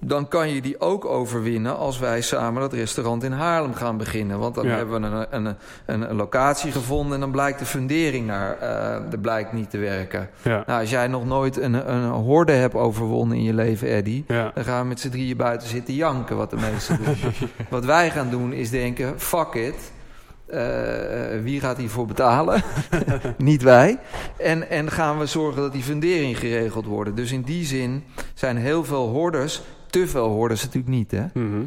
dan kan je die ook overwinnen als wij samen dat restaurant in Haarlem gaan beginnen. Want dan Ja. hebben we een, een, een, een locatie gevonden... en dan blijkt de fundering naar, eh, de blijkt niet te werken. ja, Nou, als jij nog nooit een, een horde hebt overwonnen in je leven, Eddie... ja. Dan gaan we met z'n drieën buiten zitten janken, wat de meesten doen. wat wij gaan doen is denken, fuck it. Eh, wie gaat hiervoor betalen? Niet wij. En, en gaan we zorgen dat die fundering geregeld wordt. Dus in die zin zijn heel veel hordes, te veel hordes natuurlijk niet. Hè? Mhm.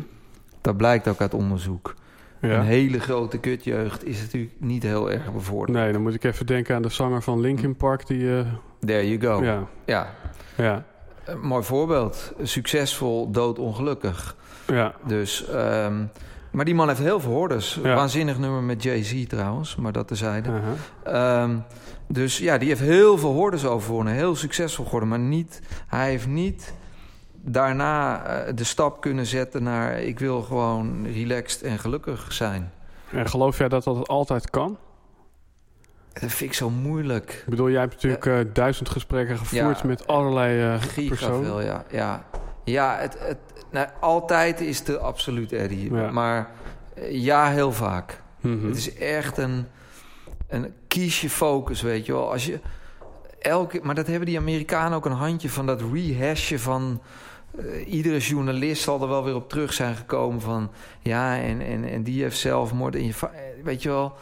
Dat blijkt ook uit onderzoek. ja. Een hele grote kutjeugd is natuurlijk niet heel erg bevorderd. Nee, dan moet ik even denken aan de zanger van Linkin Park. Die, eh, There you go. Ja. ja, ja, Een mooi voorbeeld. Succesvol, doodongelukkig. ja, Dus, ehm, maar die man heeft heel veel hordes. Ja. Waanzinnig nummer met Jay-Z trouwens, maar dat terzijde. aha. Ehm, dus ja, die heeft heel veel hordes overwonnen. Heel succesvol geworden. Maar niet, hij heeft niet daarna eh, de stap kunnen zetten naar... ik wil gewoon relaxed en gelukkig zijn. En geloof jij dat dat altijd kan? Dat vind ik zo moeilijk. Ik bedoel, jij hebt natuurlijk eh, duizend gesprekken gevoerd Ja. met allerlei Giga personen. veel, ja. Ja, ja het, het, nou, altijd is de absoluut Eddie. Ja. Maar ja, heel vaak. Mhm. Het is echt een, een kies je focus, weet je wel. Als je elke, maar dat hebben die Amerikanen ook een handje van dat rehashen van. Eh, iedere journalist zal er wel weer op terug zijn gekomen van ja en, en, en die heeft zelfmoord en je eh, weet je wel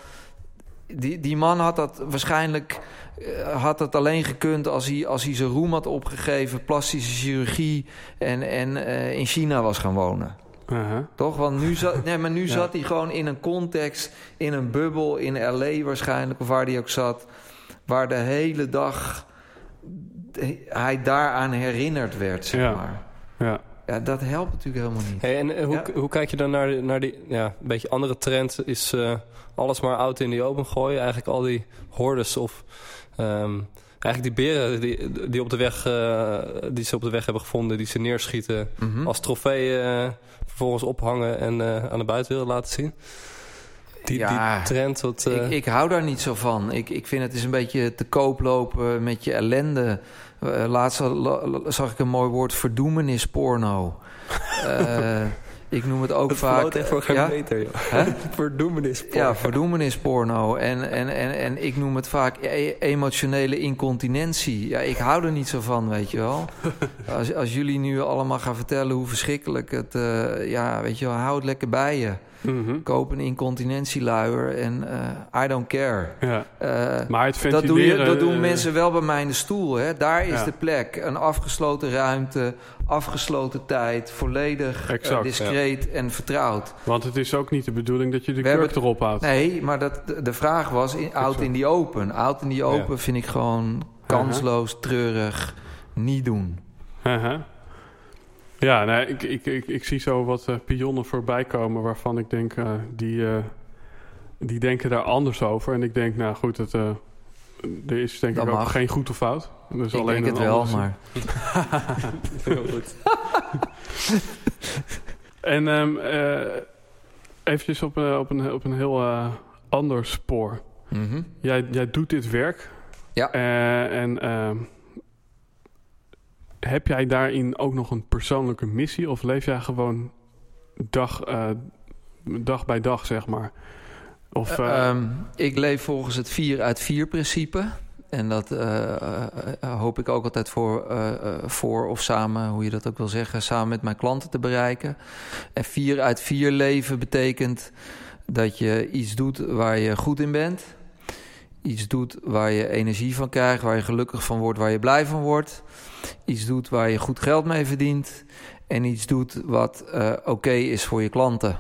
die, die man had dat waarschijnlijk eh, had dat alleen gekund als hij, als hij zijn roem had opgegeven plastische chirurgie en, en in China was gaan wonen Aha. toch? Want nu zat, nee, maar nu Ja. zat hij gewoon in een context, in een bubbel, in L.A. waarschijnlijk, of waar hij ook zat, waar de hele dag hij daaraan herinnerd werd, zeg Ja. maar. Ja, Ja, dat helpt natuurlijk helemaal niet. Hey, en eh, hoe, Ja. hoe kijk je dan naar, de- naar die ja, een beetje andere trend? Is eh, alles maar oud in die open gooien? Eigenlijk al die hordes of... ehm, eigenlijk die beren die, die, op de weg, eh, die ze op de weg hebben gevonden... die ze neerschieten Mhm. als trofee vervolgens ophangen... en eh, aan de buitenwereld laten zien. Die, Ja, die trend, wat... eh, ik, ik hou daar niet zo van. Ik, ik vind het is een beetje te koop lopen met je ellende. Eh, laatst la- la- zag ik een mooi woord, verdoemenisporno. Eh Ik noem het ook Het vaak... echt voor geen ja? meter, joh. Verdoemenis. Ja, verdoemenisporno. En, en, en, en ik noem het vaak e- emotionele incontinentie. Ja, ik hou er niet zo van, weet je wel. Als, als jullie nu allemaal gaan vertellen hoe verschrikkelijk het... eh, ja, weet je wel, hou het lekker bij je. Mhm. Koop een incontinentieluier en eh, I don't care. Ja. Eh, Maar het dat, doe je, dat doen eh, mensen wel bij mij in de stoel. Hè? Daar is Ja. de plek. Een afgesloten ruimte, afgesloten tijd, volledig discreet en vertrouwd. Want het is ook niet de bedoeling dat je de kurk erop houdt. Nee, maar dat, de, vraag was in, out in the open. Out in the open vind ik gewoon kansloos, treurig, niet doen. Haha. Ja, nee, ik, ik, ik, ik zie zo wat eh, pionnen voorbij komen waarvan ik denk, eh, die, eh, die denken daar anders over. En ik denk, nou goed, het, eh, er is denk Dat ik ook mag. geen goed of fout. Dus ik alleen denk het wel, maar... Heel goed. En ehm eh, eventjes op, een op, een, op een heel ander spoor. Mhm. Jij, jij doet dit werk. Ja. Eh, en ehm, heb jij daarin ook nog een persoonlijke missie? Of leef jij gewoon dag, eh, dag bij dag, zeg maar? Of, eh, Eh, ehm, ik leef volgens het 4 uit 4 principe. En dat hoop ik ook altijd voor, voor of samen, hoe je dat ook wil zeggen, samen met mijn klanten te bereiken. En 4 uit 4 leven betekent dat je iets doet waar je goed in bent. Iets doet waar je energie van krijgt, waar je gelukkig van wordt, waar je blij van wordt. Iets doet waar je goed geld mee verdient. En iets doet wat eh, oké is voor je klanten.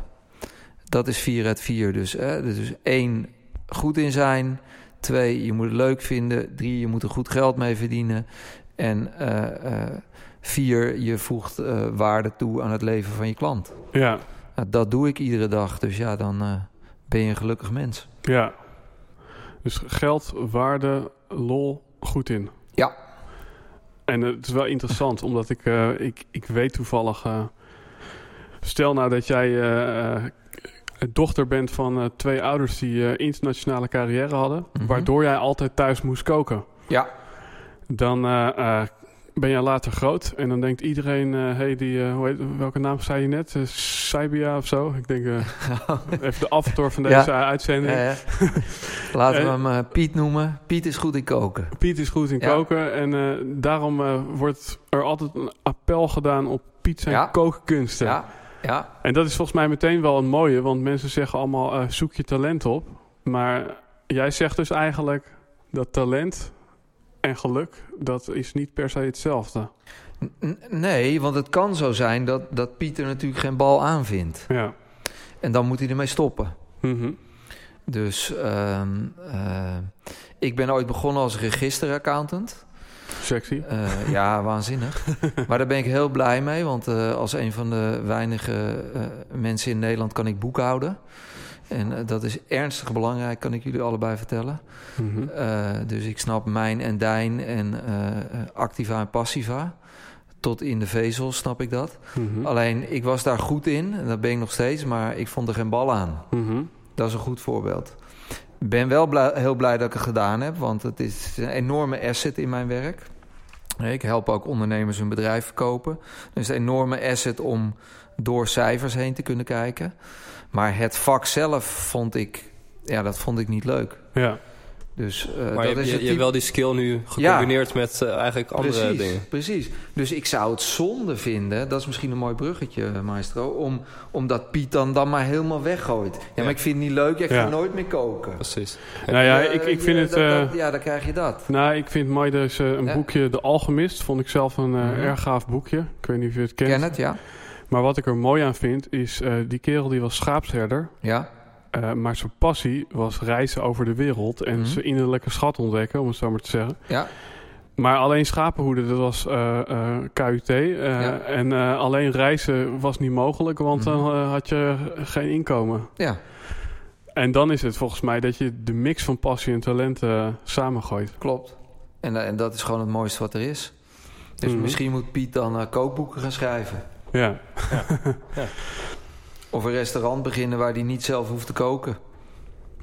Dat is 4 uit 4. Dus, hè, dus één, goed in zijn. Twee, je moet het leuk vinden. Drie, je moet er goed geld mee verdienen. En eh, eh, vier, je voegt waarde toe aan het leven van je klant. ja, Nou, dat doe ik iedere dag. Dus ja, dan ben je een gelukkig mens. ja. Dus geld, waarde, lol, goed in. Ja. En het is wel interessant, omdat ik, eh, ik, ik weet toevallig... eh, stel nou dat jij eh, dochter bent van twee ouders die internationale carrière hadden... Mhm. waardoor jij altijd thuis moest koken. Ja. Dan ben jij later groot en dan denkt iedereen... eh hey, die, eh, hoe heet, welke naam zei je net? Uh, Saibia of zo? Ik denk eh, even de aftor van deze Ja. eh, uitzending. Eh, laten we Eh, hem eh, Piet noemen. Piet is goed in koken. Piet is goed in Ja. koken en eh, daarom eh, wordt er altijd een appel gedaan op Piet zijn Ja. kookkunsten. Ja. Ja. En dat is volgens mij meteen wel een mooie, want mensen zeggen allemaal eh, zoek je talent op. Maar jij zegt dus eigenlijk dat talent en geluk, dat is niet per se hetzelfde. Nee, want het kan zo zijn dat, dat Pieter natuurlijk geen bal aanvindt. Ja. En dan moet hij ermee stoppen. Mhm. Dus ehm, eh, ik ben ooit begonnen als registeraccountant. Sexy. Eh, ja, waanzinnig. maar daar ben ik heel blij mee, want eh, als een van de weinige mensen in Nederland kan ik boekhouden. En eh, dat is ernstig belangrijk, kan ik jullie allebei vertellen. Mhm. Eh, dus ik snap mijn en dijn en eh, activa en passiva. Tot in de vezel snap ik dat. Mhm. Alleen, ik was daar goed in, en dat ben ik nog steeds, maar ik vond er geen bal aan. Mhm. Dat is een goed voorbeeld. Ik ben wel blij- heel blij dat ik het gedaan heb, want het is een enorme asset in mijn werk. Ik help ook ondernemers hun bedrijf verkopen. Dus een enorme asset om door cijfers heen te kunnen kijken. Maar het vak zelf vond ik, ja, dat vond ik niet leuk. Ja. Dus eh, Maar dat je, is je, hebt wel die skill nu gecombineerd met eh, eigenlijk andere precies, dingen. Precies. Dus ik zou het zonde vinden, dat is misschien een mooi bruggetje, maestro, om, omdat Piet dan, dan maar helemaal weggooit. Ja, Ja. maar ik vind het niet leuk, ik Ja. ga nooit meer koken. Precies. Nou ja, Eh, ik, ik vind ja, het... dat- eh, dat- ja, dan krijg je dat. nou, ik vind mooi dus eh, een Ja. boekje De Alchemist. Vond ik zelf een eh, Mhm. erg gaaf boekje. Ik weet niet of je het kent. Ken het, ja? Maar wat ik er mooi aan vind, is eh, die kerel die was schaapsherder. Ja. eh, maar zijn passie was reizen over de wereld en Mhm. zijn innerlijke schat ontdekken, om het zo maar te zeggen. Ja. Maar alleen schapenhoeden, dat was eh, KUT. Ja. En alleen reizen was niet mogelijk, want Mhm. dan had je geen inkomen. Ja, En dan is het volgens mij dat je de mix van passie en talent samengooit. klopt. En, en dat is gewoon het mooiste wat er is. Dus Mhm. misschien moet Piet dan kookboeken gaan schrijven. Ja, Of een restaurant beginnen waar hij niet zelf hoeft te koken.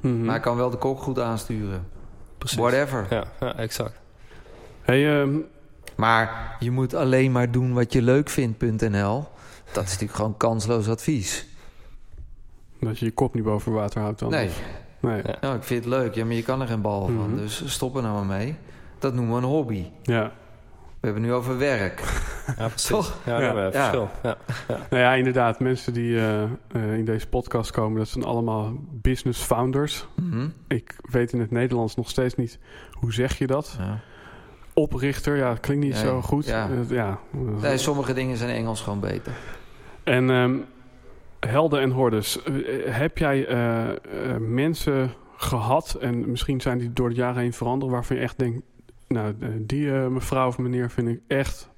Mhm. Maar hij kan wel de kok goed aansturen. Precies. Whatever. Ja, ja, exact. Hey, ehm, Maar je moet alleen maar doen wat je leuk vindt.nl. dat is natuurlijk gewoon kansloos advies. Dat je je kop niet boven water houdt dan? Nee, Nee. Ja. nou, ik vind het leuk. Ja, maar je kan er geen bal van. Mhm. Dus stop er nou maar mee. Dat noemen we een hobby. Ja. We hebben nu over werk. Ja. Toch? Ja, Ja. ja. hebben we Ja. verschil. Ja. Nou ja, inderdaad. Mensen die eh, eh, in deze podcast komen, dat zijn allemaal business founders. Mhm. Ik weet in het Nederlands nog steeds niet, hoe zeg je dat? Ja. Oprichter, ja, dat klinkt niet Nee, zo goed. ja. Ja. Nee, sommige dingen zijn Engels gewoon beter. En ehm, helden en hordes. Heb jij eh, eh, mensen gehad, en misschien zijn die door het jaren heen veranderd, waarvan je echt denkt, nou, eh, die eh, mevrouw of meneer vind ik echt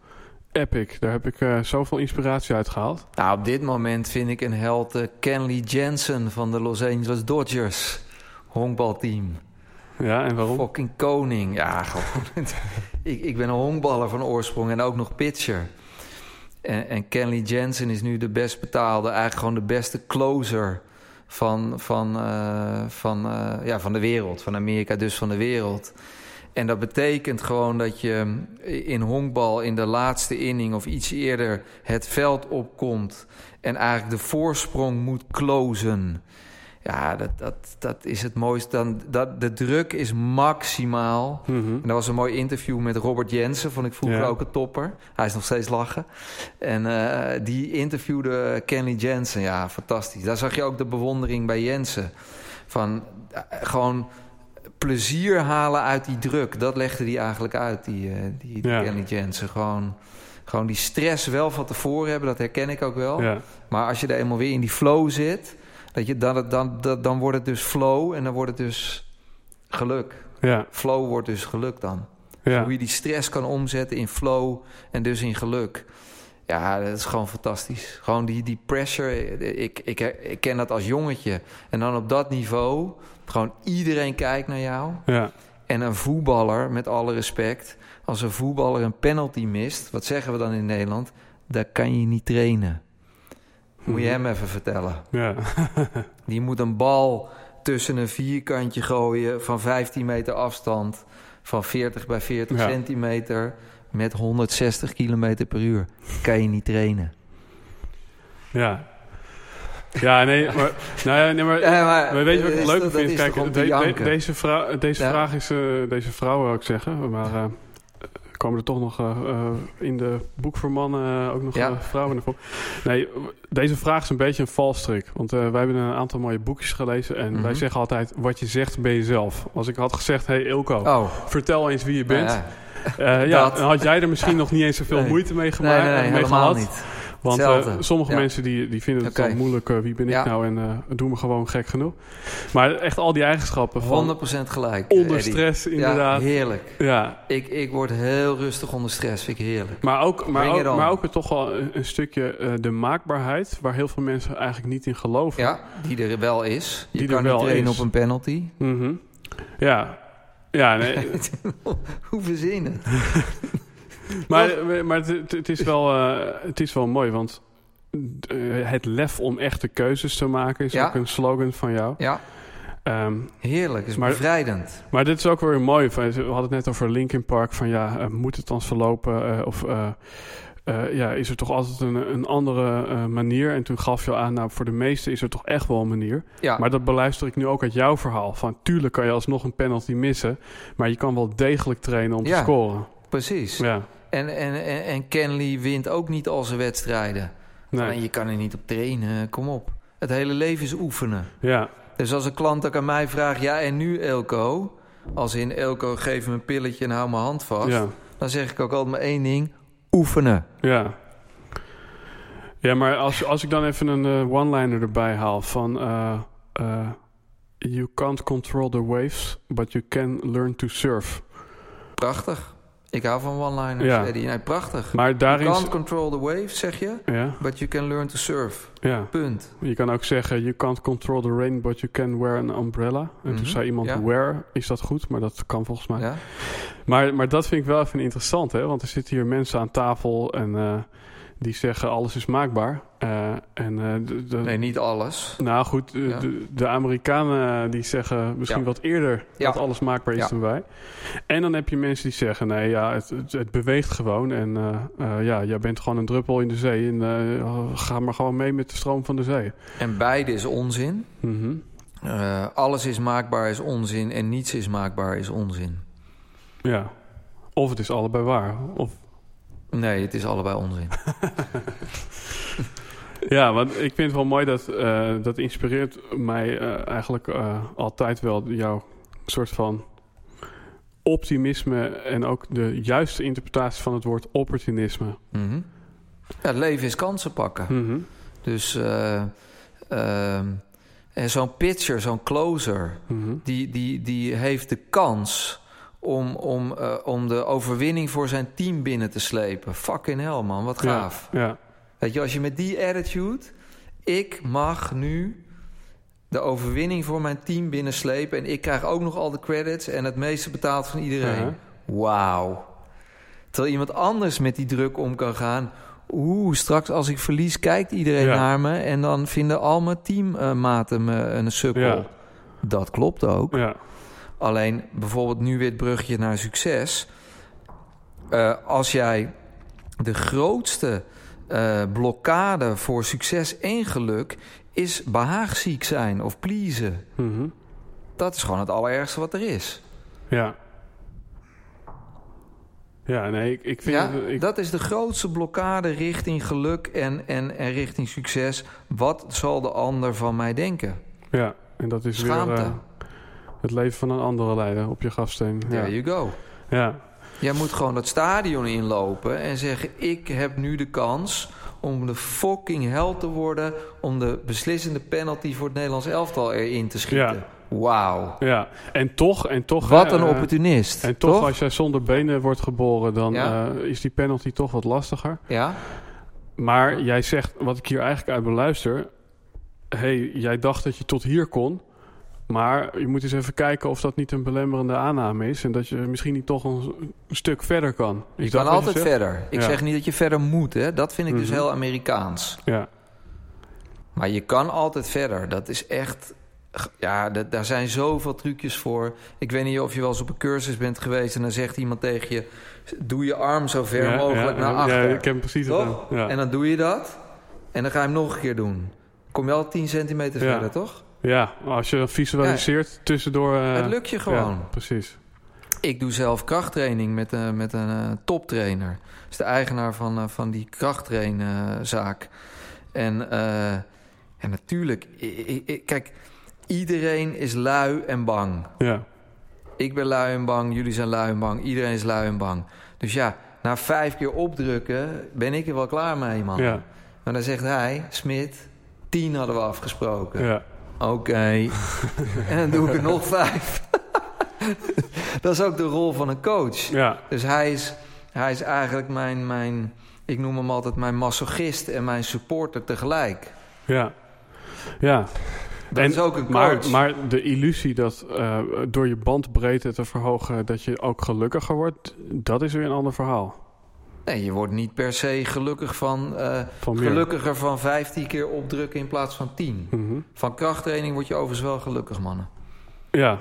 epic. Daar heb ik eh, zoveel inspiratie uit gehaald. Nou, op dit moment vind ik een held Kenley Jensen van de Los Angeles Dodgers. Honkbalteam. Ja, en waarom? Fucking koning. Ja, gewoon. ik, ik ben een honkballer van oorsprong en ook nog pitcher. En, en Kenley Jensen is nu de best betaalde, eigenlijk gewoon de beste closer van, van, van, ja, van de wereld. Van Amerika, dus van de wereld. En dat betekent gewoon dat je in honkbal in de laatste inning of iets eerder het veld opkomt en eigenlijk de voorsprong moet closen. Ja, dat, dat, dat is het mooiste. Dan, dat, de druk is maximaal. Mhm. En dat was een mooi interview met Robert Jensen, vond ik vroeger Ja. ook een topper. Hij is nog steeds lachen. En eh, die interviewde Kenley Jensen. Ja, fantastisch. Daar zag je ook de bewondering bij Jensen. Van eh, gewoon plezier halen uit die druk. Dat legde hij eigenlijk uit, die, eh, die, die Ja. Kenley Jensen. Gewoon, gewoon die stress wel van tevoren hebben, dat herken ik ook wel. Ja. Maar als je er eenmaal weer in die flow zit, dat je, dan, dan, dan, dan wordt het dus flow en dan wordt het dus geluk. Ja. Flow wordt dus geluk dan. Hoe je die stress kan omzetten in flow en dus in geluk. Ja, dat is gewoon fantastisch. Gewoon die, die pressure. Ik, ik, ik ken dat als jongetje. En dan op dat niveau, gewoon iedereen kijkt naar jou. Ja. En een voetballer, met alle respect, als een voetballer een penalty mist, wat zeggen we dan in Nederland? Daar kan je niet trainen. Moet je Mhm. hem even vertellen. Ja. Die moet een bal tussen een vierkantje gooien van 15 meter afstand, van 40 bij 40 Ja. centimeter, met 160 kilometer per uur. Kan je niet trainen. Ja. Ja, nee, maar, nou ja, nee, maar, Ja, maar, maar weet je wat ik is leuk vind? Kijk, de- de- deze, deze Ja. vraag is, eh, deze vrouw wil ik zeggen, maar eh, komen er toch nog eh, in de boek voor mannen ook nog Ja. vrouwen ervoor? Nee, deze vraag is een beetje een valstrik, want wij hebben een aantal mooie boekjes gelezen en Mhm. wij zeggen altijd, wat je zegt ben je zelf. Als ik had gezegd, hey Ilko, Oh, vertel eens wie je bent. ja, dan had jij er misschien nog niet eens zoveel Nee. moeite mee gemaakt. nee, nee, nee, mee helemaal gehad. niet. Want eh, sommige Ja. mensen die, die vinden het Oké. dan moeilijk, eh, wie ben ik Ja. nou en eh doen me gewoon gek genoeg. Maar echt al die eigenschappen van 100% gelijk. onder Eddie. stress inderdaad. Ja, heerlijk. Ja, Ik, ik word heel rustig onder stress, vind ik heerlijk. maar ook, maar Bring ook, maar ook toch wel een, een stukje de maakbaarheid... waar heel veel mensen eigenlijk niet in geloven. Ja, die er wel is. Je Die er kan wel niet is. op een penalty. Mhm. ja. Ja, nee, Hoe verzin het? maar, maar het, het is wel, eh, het is wel mooi, want eh, het lef om echte keuzes te maken... is Ja. ook een slogan van jou. Ja, Ehm, heerlijk. is Maar- bevrijdend. Maar dit is ook weer mooi. We hadden het net over Linkin Park. Van ja, eh, moet het dan verlopen? of ja, is er toch altijd een, een andere manier? En toen gaf je aan, nou, voor de meesten is er toch echt wel een manier. Ja, Maar dat beluister ik nu ook uit jouw verhaal. Van tuurlijk kan je alsnog een penalty missen. Maar je kan wel degelijk trainen om te scoren. precies. Ja, En, en, en, en Kenley wint ook niet al zijn wedstrijden. nee. Je kan er niet op trainen, kom op. Het hele leven is oefenen. Ja, Dus als een klant ook aan mij vraagt... ja, en nu Elko? Als in Elko, geef me een pilletje en hou mijn hand vast. ja, Dan zeg ik ook altijd maar één ding. Oefenen. ja. Ja, maar als, als ik dan even een eh, one-liner erbij haal van... eh, eh, you can't control the waves, but you can learn to surf. Prachtig. Ik hou van one-liners, Ja. Eddie. Nee, prachtig. Maar You daarin... can't control the waves, zeg je. Ja, But you can learn to surf. ja. Punt. Je kan ook zeggen, you can't control the rain, but you can wear an umbrella. En Mhm, toen zei iemand, ja. wear, is dat goed? Maar dat kan volgens mij. Ja? Maar, maar dat vind ik wel even interessant, hè? Want er zitten hier mensen aan tafel en eh, die zeggen alles is maakbaar. Eh, en, eh, de, de- Nee, niet alles. Nou goed, de, Ja. de, de Amerikanen die zeggen misschien Ja. wat eerder Ja. dat alles maakbaar is dan wij. En dan heb je mensen die zeggen, nee ja, het, het, het beweegt gewoon. En eh, eh, ja, jij bent gewoon een druppel in de zee. En eh, ga maar gewoon mee met de stroom van de zee. En beide is onzin. Mhm. Eh, alles is maakbaar is onzin en niets is maakbaar is onzin. Ja. Of het is allebei waar. Of, Nee, het is allebei onzin. ja, want ik vind het wel mooi dat eh, dat inspireert mij eh, eigenlijk eh, altijd wel jouw soort van optimisme en ook de juiste interpretatie van het woord opportunisme. Mhm. Ja, het leven is kansen pakken. Mhm. Dus eh, ehm, en zo'n pitcher, zo'n closer, Mhm. die, die, die heeft de kans om, om, eh, om de overwinning voor zijn team binnen te slepen. Fucking hell, man, wat gaaf. Ja, ja, Weet je, als je met die attitude... ik mag nu de overwinning voor mijn team binnenslepen... en ik krijg ook nog al de credits en het meeste betaald van iedereen. Wauw. Terwijl iemand anders met die druk om kan gaan... Oeh, straks als ik verlies kijkt iedereen Ja. naar me... en dan vinden al mijn teammaten me een sukkel. Dat klopt ook. ja, Alleen bijvoorbeeld nu weer het bruggetje naar succes. Eh, als jij de grootste eh, blokkade voor succes en geluk is behaagziek zijn of pleasen. Mhm. Dat is gewoon het allerergste wat er is. ja. Ja, nee, ik, ik vind Ja. Ik, dat is de grootste blokkade richting geluk en, en, en richting succes. Wat zal de ander van mij denken? ja, en dat is Schaamte. weer eh, het leven van een andere leider op je grafsteen. Ja, There you go. ja, Jij moet gewoon dat stadion inlopen en zeggen: Ik heb nu de kans om de fucking held te worden. om de beslissende penalty voor het Nederlands elftal erin te schieten. Ja. Wauw. ja. En toch, en toch... Wat hè, een eh, opportunist. En toch, toch? als jij zonder benen wordt geboren, dan Ja. eh, is die penalty toch wat lastiger. Ja? Maar jij zegt, wat ik hier eigenlijk uit beluister... hey, jij dacht dat je tot hier kon... maar je moet eens even kijken of dat niet een belemmerende aanname is... en dat je misschien niet toch een, stuk verder kan. Is Je dat kan altijd verder. Ik Ja. zeg niet dat je verder moet, hè? Dat vind ik dus Mhm. heel Amerikaans. Ja, Maar je kan altijd verder. Dat is echt. Ja, daar zijn zoveel trucjes voor. Ik weet niet of je wel eens op een cursus bent geweest en dan zegt iemand tegen je: Doe je arm zo ver Ja, mogelijk ja, naar achter. Ja, ik heb precies. Ja. En dan doe je dat. En dan ga je hem nog een keer doen. Kom je al 10 centimeter verder, toch? Ja, als je dat visualiseert tussendoor... eh, het lukt je gewoon. Ja, precies. Ik doe zelf krachttraining met, een met een eh, toptrainer. Dat is de eigenaar van, van die krachttrainzaak. En, en natuurlijk, kijk, iedereen is lui en bang. Ja, Ik ben lui en bang, jullie zijn lui en bang, iedereen is lui en bang. Dus ja, na vijf keer opdrukken ben ik er wel klaar mee, man. ja, Maar dan zegt hij, Smit, tien hadden we afgesproken. ja. Oké. en dan doe ik er nog vijf. dat is ook de rol van een coach. ja. Dus hij is, hij is eigenlijk mijn, mijn, ik noem hem altijd mijn masochist en mijn supporter tegelijk. ja. ja. Dat En- is ook een Maar, coach. maar de illusie dat eh, door je bandbreedte te verhogen... dat je ook gelukkiger wordt, dat is weer een ander verhaal. Nee, je wordt niet per se gelukkig van, eh, Van gelukkiger van 15 keer opdrukken in plaats van 10. Mhm. Van krachttraining word je overigens wel gelukkig, mannen. Ja.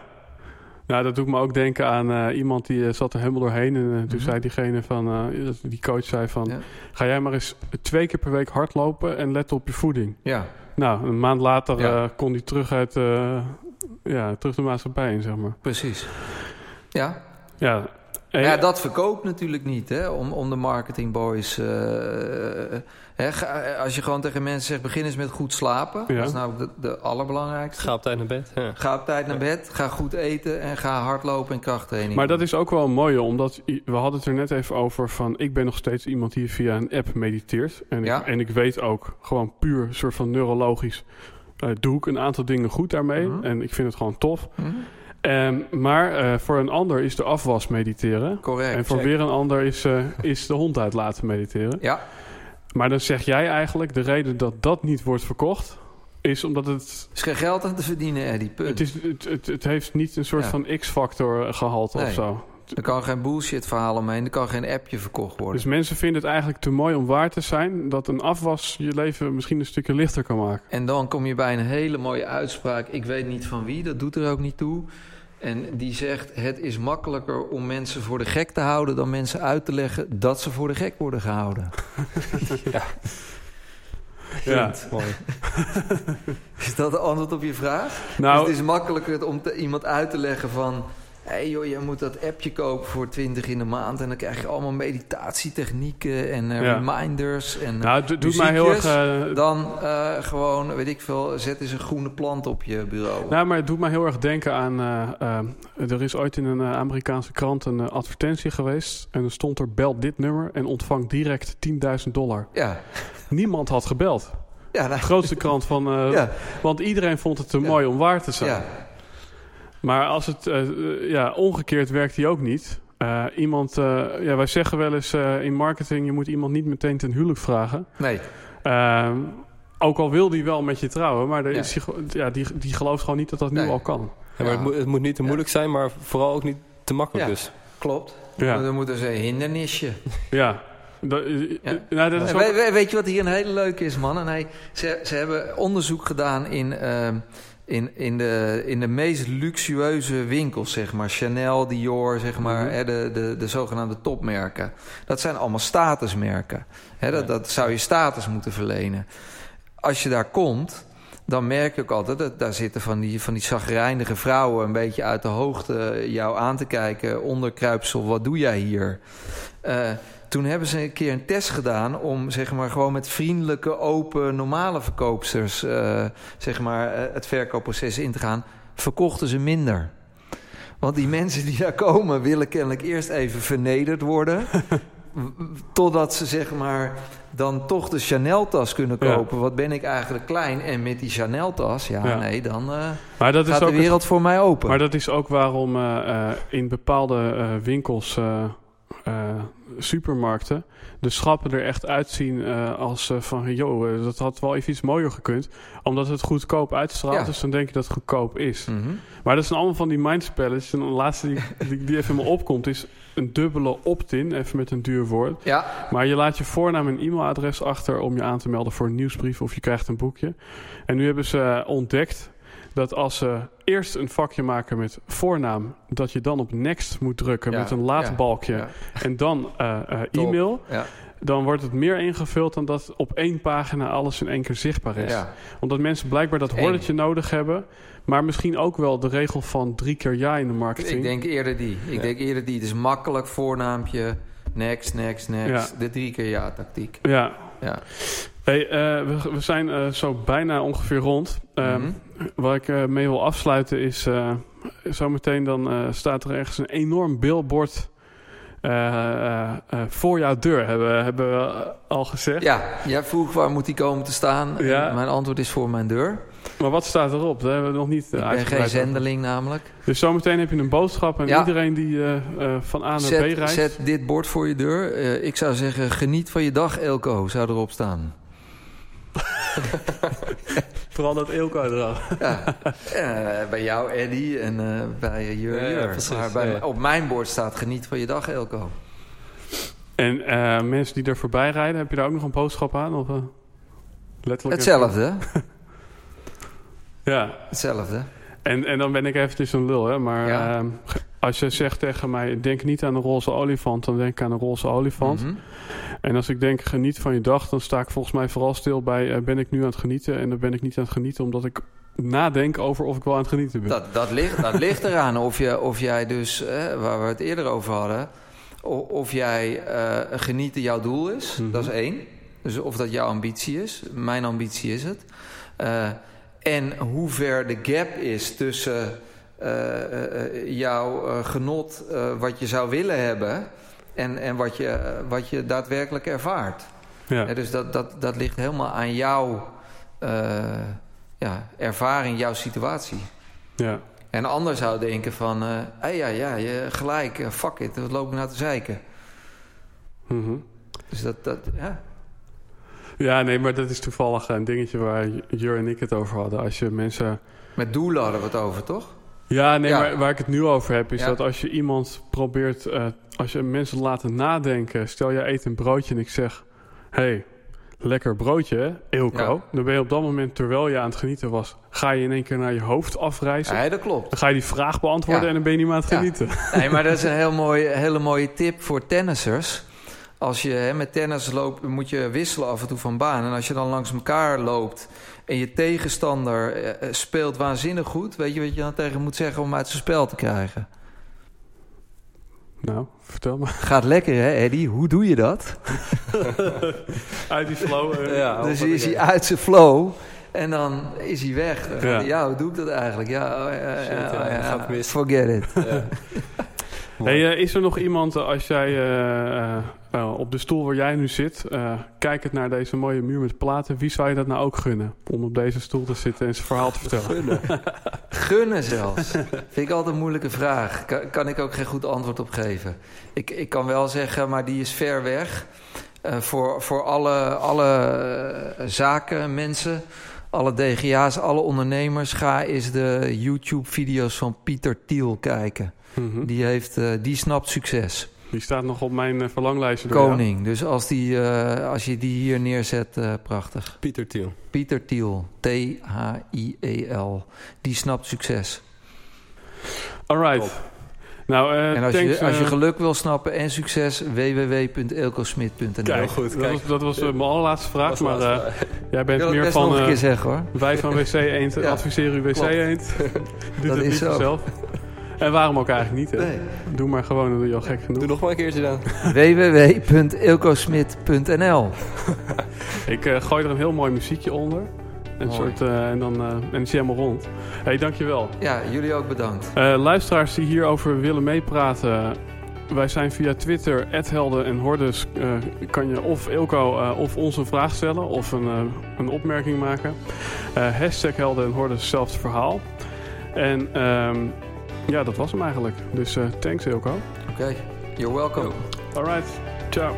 Nou, dat doet me ook denken aan eh, iemand die eh, zat er helemaal doorheen. En toen Mhm. zei diegene van, die coach zei van... Ja. ga jij maar eens twee keer per week hardlopen en let op je voeding. Ja, Nou, een maand later Ja. kon hij terug uit... ja, terug de maatschappij in, zeg maar. precies. Ja, Ja, en- ja, dat verkoopt natuurlijk niet, hè, om, om de marketingboys. eh, hè, ga- als je gewoon tegen mensen zegt: begin eens met goed slapen. Ja. Dat is nou de, de allerbelangrijkste. Ga op tijd naar bed. Ja. Ga op tijd naar bed, ga goed eten en ga hardlopen en krachttraining. Maar dat is ook wel een mooie, omdat we hadden het er net even over van... ik ben nog steeds iemand die via een app mediteert. En, Ja. ik, en ik weet ook gewoon puur soort van neurologisch... eh, doe ik een aantal dingen goed daarmee. Mhm. En ik vind het gewoon tof. Hm? Ehm, maar eh, voor een ander is de afwas mediteren. Correct. en voor weer een ander is, eh, is de hond uit laten mediteren. Ja, Maar dan zeg jij eigenlijk... de reden dat dat niet wordt verkocht... is omdat het... is geen geld aan te verdienen, Eddie. Punt. Het, is, het, het, het heeft niet een soort Ja. van X-factor gehalte of zo. Er kan geen bullshit verhaal omheen. Er kan geen appje verkocht worden. Dus mensen vinden het eigenlijk te mooi om waar te zijn... dat een afwas je leven misschien een stukje lichter kan maken. En dan kom je bij een hele mooie uitspraak. Ik weet niet van wie, dat doet er ook niet toe. En die zegt: Het is makkelijker om mensen voor de gek te houden dan mensen uit te leggen dat ze voor de gek worden gehouden. ja. Ja. Mooi. Is dat de antwoord op je vraag? Nou, Dus het is makkelijker om te- iemand uit te leggen van... Hé hey joh, jij moet dat appje kopen voor 20 in de maand... en dan krijg je allemaal meditatietechnieken en Ja. reminders. En, eh, nou, het doet mij heel erg... eh, dan gewoon, weet ik veel, zet eens een groene plant op je bureau. Nou, maar het doet mij heel erg denken aan... er is ooit in een Amerikaanse krant een advertentie geweest... en er stond er bel dit nummer en ontvang direct 10.000 dollar. Ja, Niemand had gebeld. ja, nou, De grootste krant van... ja, Want iedereen vond het te Ja. mooi om waar te zijn. ja. Maar als het eh, eh, ja, omgekeerd werkt die ook niet. Eh, iemand, eh, ja, wij zeggen wel eens eh, in marketing: je moet iemand niet meteen ten huwelijk vragen. Nee, Eh, ook al wil die wel met je trouwen, maar er Ja. is die, ja, die, die gelooft gewoon niet dat dat nu Nee. al kan. Ja, maar het, moet, het moet niet te moeilijk zijn, maar vooral ook niet te makkelijk Ja. dus. klopt. Ja, Dan moeten ze een hindernisje. ja. Dat, Ja. nou, dat is We- ook- we- weet je wat hier een hele leuke is, man? En hij, ze, ze hebben onderzoek gedaan in, ehm, in, in, de, in de meest luxueuze winkels, zeg maar. Chanel, Dior, zeg maar. Mhm. hè, de, de, de zogenaamde topmerken. Dat zijn allemaal statusmerken. Hè, dat, Ja. dat zou je status moeten verlenen. Als je daar komt, dan merk ik ook altijd... dat daar zitten van die, van die zagrijnige vrouwen... een beetje uit de hoogte jou aan te kijken. Onderkruipsel, wat doe jij hier? Eh, toen hebben ze een keer een test gedaan om zeg maar gewoon met vriendelijke, open, normale verkoopsters eh, zeg maar eh, het verkoopproces in te gaan. Verkochten ze minder. Want die mensen die daar komen willen kennelijk eerst even vernederd worden. totdat ze zeg maar dan toch de Chanel-tas kunnen Ja. kopen. Wat ben ik eigenlijk klein en met die Chanel-tas, ja, Ja. nee, dan eh, maar dat is gaat ook de wereld voor mij open. Maar dat is ook waarom in bepaalde winkels, eh, supermarkten, de schappen er echt uitzien eh, als eh, van, joh, dat had wel even iets mooier gekund. Omdat het goedkoop uitstraalt, Ja. dus dan denk je dat het goedkoop is. Mhm. Maar dat zijn allemaal van die mindspelletjes. En de laatste die, die, die even in me opkomt is een dubbele opt-in, even met een duur woord. Ja, Maar je laat je voornaam en e-mailadres achter om je aan te melden voor een nieuwsbrief of je krijgt een boekje. En nu hebben ze ontdekt dat als ze eerst een vakje maken met voornaam, dat je dan op next moet drukken Ja, met een laadbalkje ja. en dan Top. e-mail. Dan wordt het meer ingevuld dan dat op één pagina alles in één keer zichtbaar is. Omdat mensen blijkbaar dat horletje nodig hebben. Maar misschien ook wel de regel van drie keer ja in de marketing. Ik denk eerder die. Ik denk eerder die. Het is makkelijk voornaampje. Next, next, next. De drie keer ja tactiek. Ja. Ja. Hey, eh, we, we zijn eh, zo bijna ongeveer rond. Ehm, Mhm. Waar ik eh, mee wil afsluiten is... zometeen dan staat er ergens een enorm billboard... voor jouw deur, hebben, hebben we al gezegd. Ja, jij vroeg waar moet die komen te staan. Ja. Mijn antwoord is voor mijn deur. Maar wat staat erop? Dat hebben we nog niet Ik ben geen over. zendeling namelijk. Dus zometeen heb je een boodschap... en Ja. iedereen die van A naar B reist... zet dit bord voor je deur. Ik zou zeggen, geniet van je dag, Elko, zou erop staan. Vooral dat Eelco eraf. Ja. Eh, bij jou, Eddie, en eh, bij Jur Ja, ja, Jur. precies, maar bij, ja, op mijn bord staat geniet van je dag, Elko. En eh, mensen die er voorbij rijden, heb je daar ook nog een boodschap aan? Of, eh, letterlijk Hetzelfde, Ja, hetzelfde. en, en dan ben ik eventjes een lul, hè. Maar Ja. ehm, als je zegt tegen mij, denk niet aan een roze olifant, dan denk ik aan een roze olifant. Mhm. En als ik denk, geniet van je dag, dan sta ik volgens mij vooral stil bij, eh, ben ik nu aan het genieten? En dan ben ik niet aan het genieten, omdat ik nadenk over of ik wel aan het genieten ben. Dat, dat, ligt, dat ligt eraan of, je, of jij dus, eh, waar we het eerder over hadden, o- of jij eh, genieten jouw doel is, Mhm. dat is één. Dus of dat jouw ambitie is. Mijn ambitie is het. En hoe ver de gap is tussen jouw eh, genot, eh, wat je zou willen hebben, en, en wat, je, eh, wat je daadwerkelijk ervaart. ja. Ja, dus dat, dat, dat ligt helemaal aan jouw eh, ja, ervaring, jouw situatie. ja. En een ander zou denken van... eh hey, ja, ja, je, gelijk, eh, fuck it, wat loop ik nou te zeiken? Mhm. Dus dat, dat ja. Ja, nee, maar dat is toevallig een dingetje waar Jur en ik het over hadden. Als je mensen... Met doelen hadden we het over, toch? Ja, nee, Ja. maar waar ik het nu over heb, is Ja. dat als je iemand probeert, eh, als je mensen laat nadenken, stel je eet een broodje en ik zeg, hey, lekker broodje, hè, Eelco. Ja. Dan ben je op dat moment, terwijl je aan het genieten was, ga je in één keer naar je hoofd afreizen. Ja, dat klopt. Dan ga je die vraag beantwoorden Ja. en dan ben je niet meer aan het genieten. Nee, maar dat is een heel mooi, hele mooie tip voor tennissers. Als je hè, met tennis loopt, moet je wisselen af en toe van baan. En als je dan langs elkaar loopt en je tegenstander eh, eh, speelt waanzinnig goed... weet je wat je dan tegen moet zeggen om uit zijn spel te krijgen? Nou, vertel me. Gaat lekker hè, Eddie? Hoe doe je dat? Uit die flow. eh, Ja, dus is hij uit zijn flow en dan is hij weg. Ja. hoe doe ik dat eigenlijk? Ja, oh, ja, Shit, ja, ja, oh, ja, gaat mis. forget it. Hey, eh, is er nog iemand, eh, als jij eh, op de stoel waar jij nu zit, eh kijkend naar deze mooie muur met platen, wie zou je dat nou ook gunnen? Om op deze stoel te zitten en zijn verhaal te vertellen. Gunnen zelfs. Vind ik altijd een moeilijke vraag. Kan, kan ik ook geen goed antwoord op geven. Ik, ik kan wel zeggen, maar die is ver weg. Eh, voor, voor alle, alle zaken, mensen, alle DGA's, alle ondernemers... ga eens de YouTube-video's van Pieter Thiel kijken. Mhm. Die, heeft, eh, die snapt succes. Die staat nog op mijn eh, verlanglijstje. door. Koning. Dus als, die, eh, als je die hier neerzet, eh, prachtig. Pieter Thiel. Pieter Thiel, T-H-I-E-L. Die snapt succes. Alright. Top. Nou, eh En als thanks, je, als je geluk wil snappen en succes, www.eelcosmit.nl. Kijk, goed, dat kijk. was, dat was mijn allerlaatste vraag, maar laatste eh, jij Ik bent meer best nog van een eh, keer zeggen hoor. wij van WC Eend Ja, adviseren u WC. Eend. Doe Dat het is niet zo. zelf. En waarom ook eigenlijk niet, hè? Nee. Doe maar gewoon, dan doe je al gek genoeg. Doe nog maar een keertje dan. www.eelcosmit.nl Ik eh, gooi er een heel mooi muziekje onder. Een Mooi. soort, eh, en dan eh, en is hij helemaal rond. hey, dankjewel. Ja, jullie ook bedankt. Eh, luisteraars die hierover willen meepraten... Wij zijn via Twitter, Helden en Hordes. eh, kan je of Ilko eh, of ons een vraag stellen of een, eh, een opmerking maken. Eh, hashtag Helden en Hordes, hetzelfde verhaal. En ehm, ja, dat was hem eigenlijk. Dus eh, thanks Ilko. Oké, you're welcome. Alright, ciao.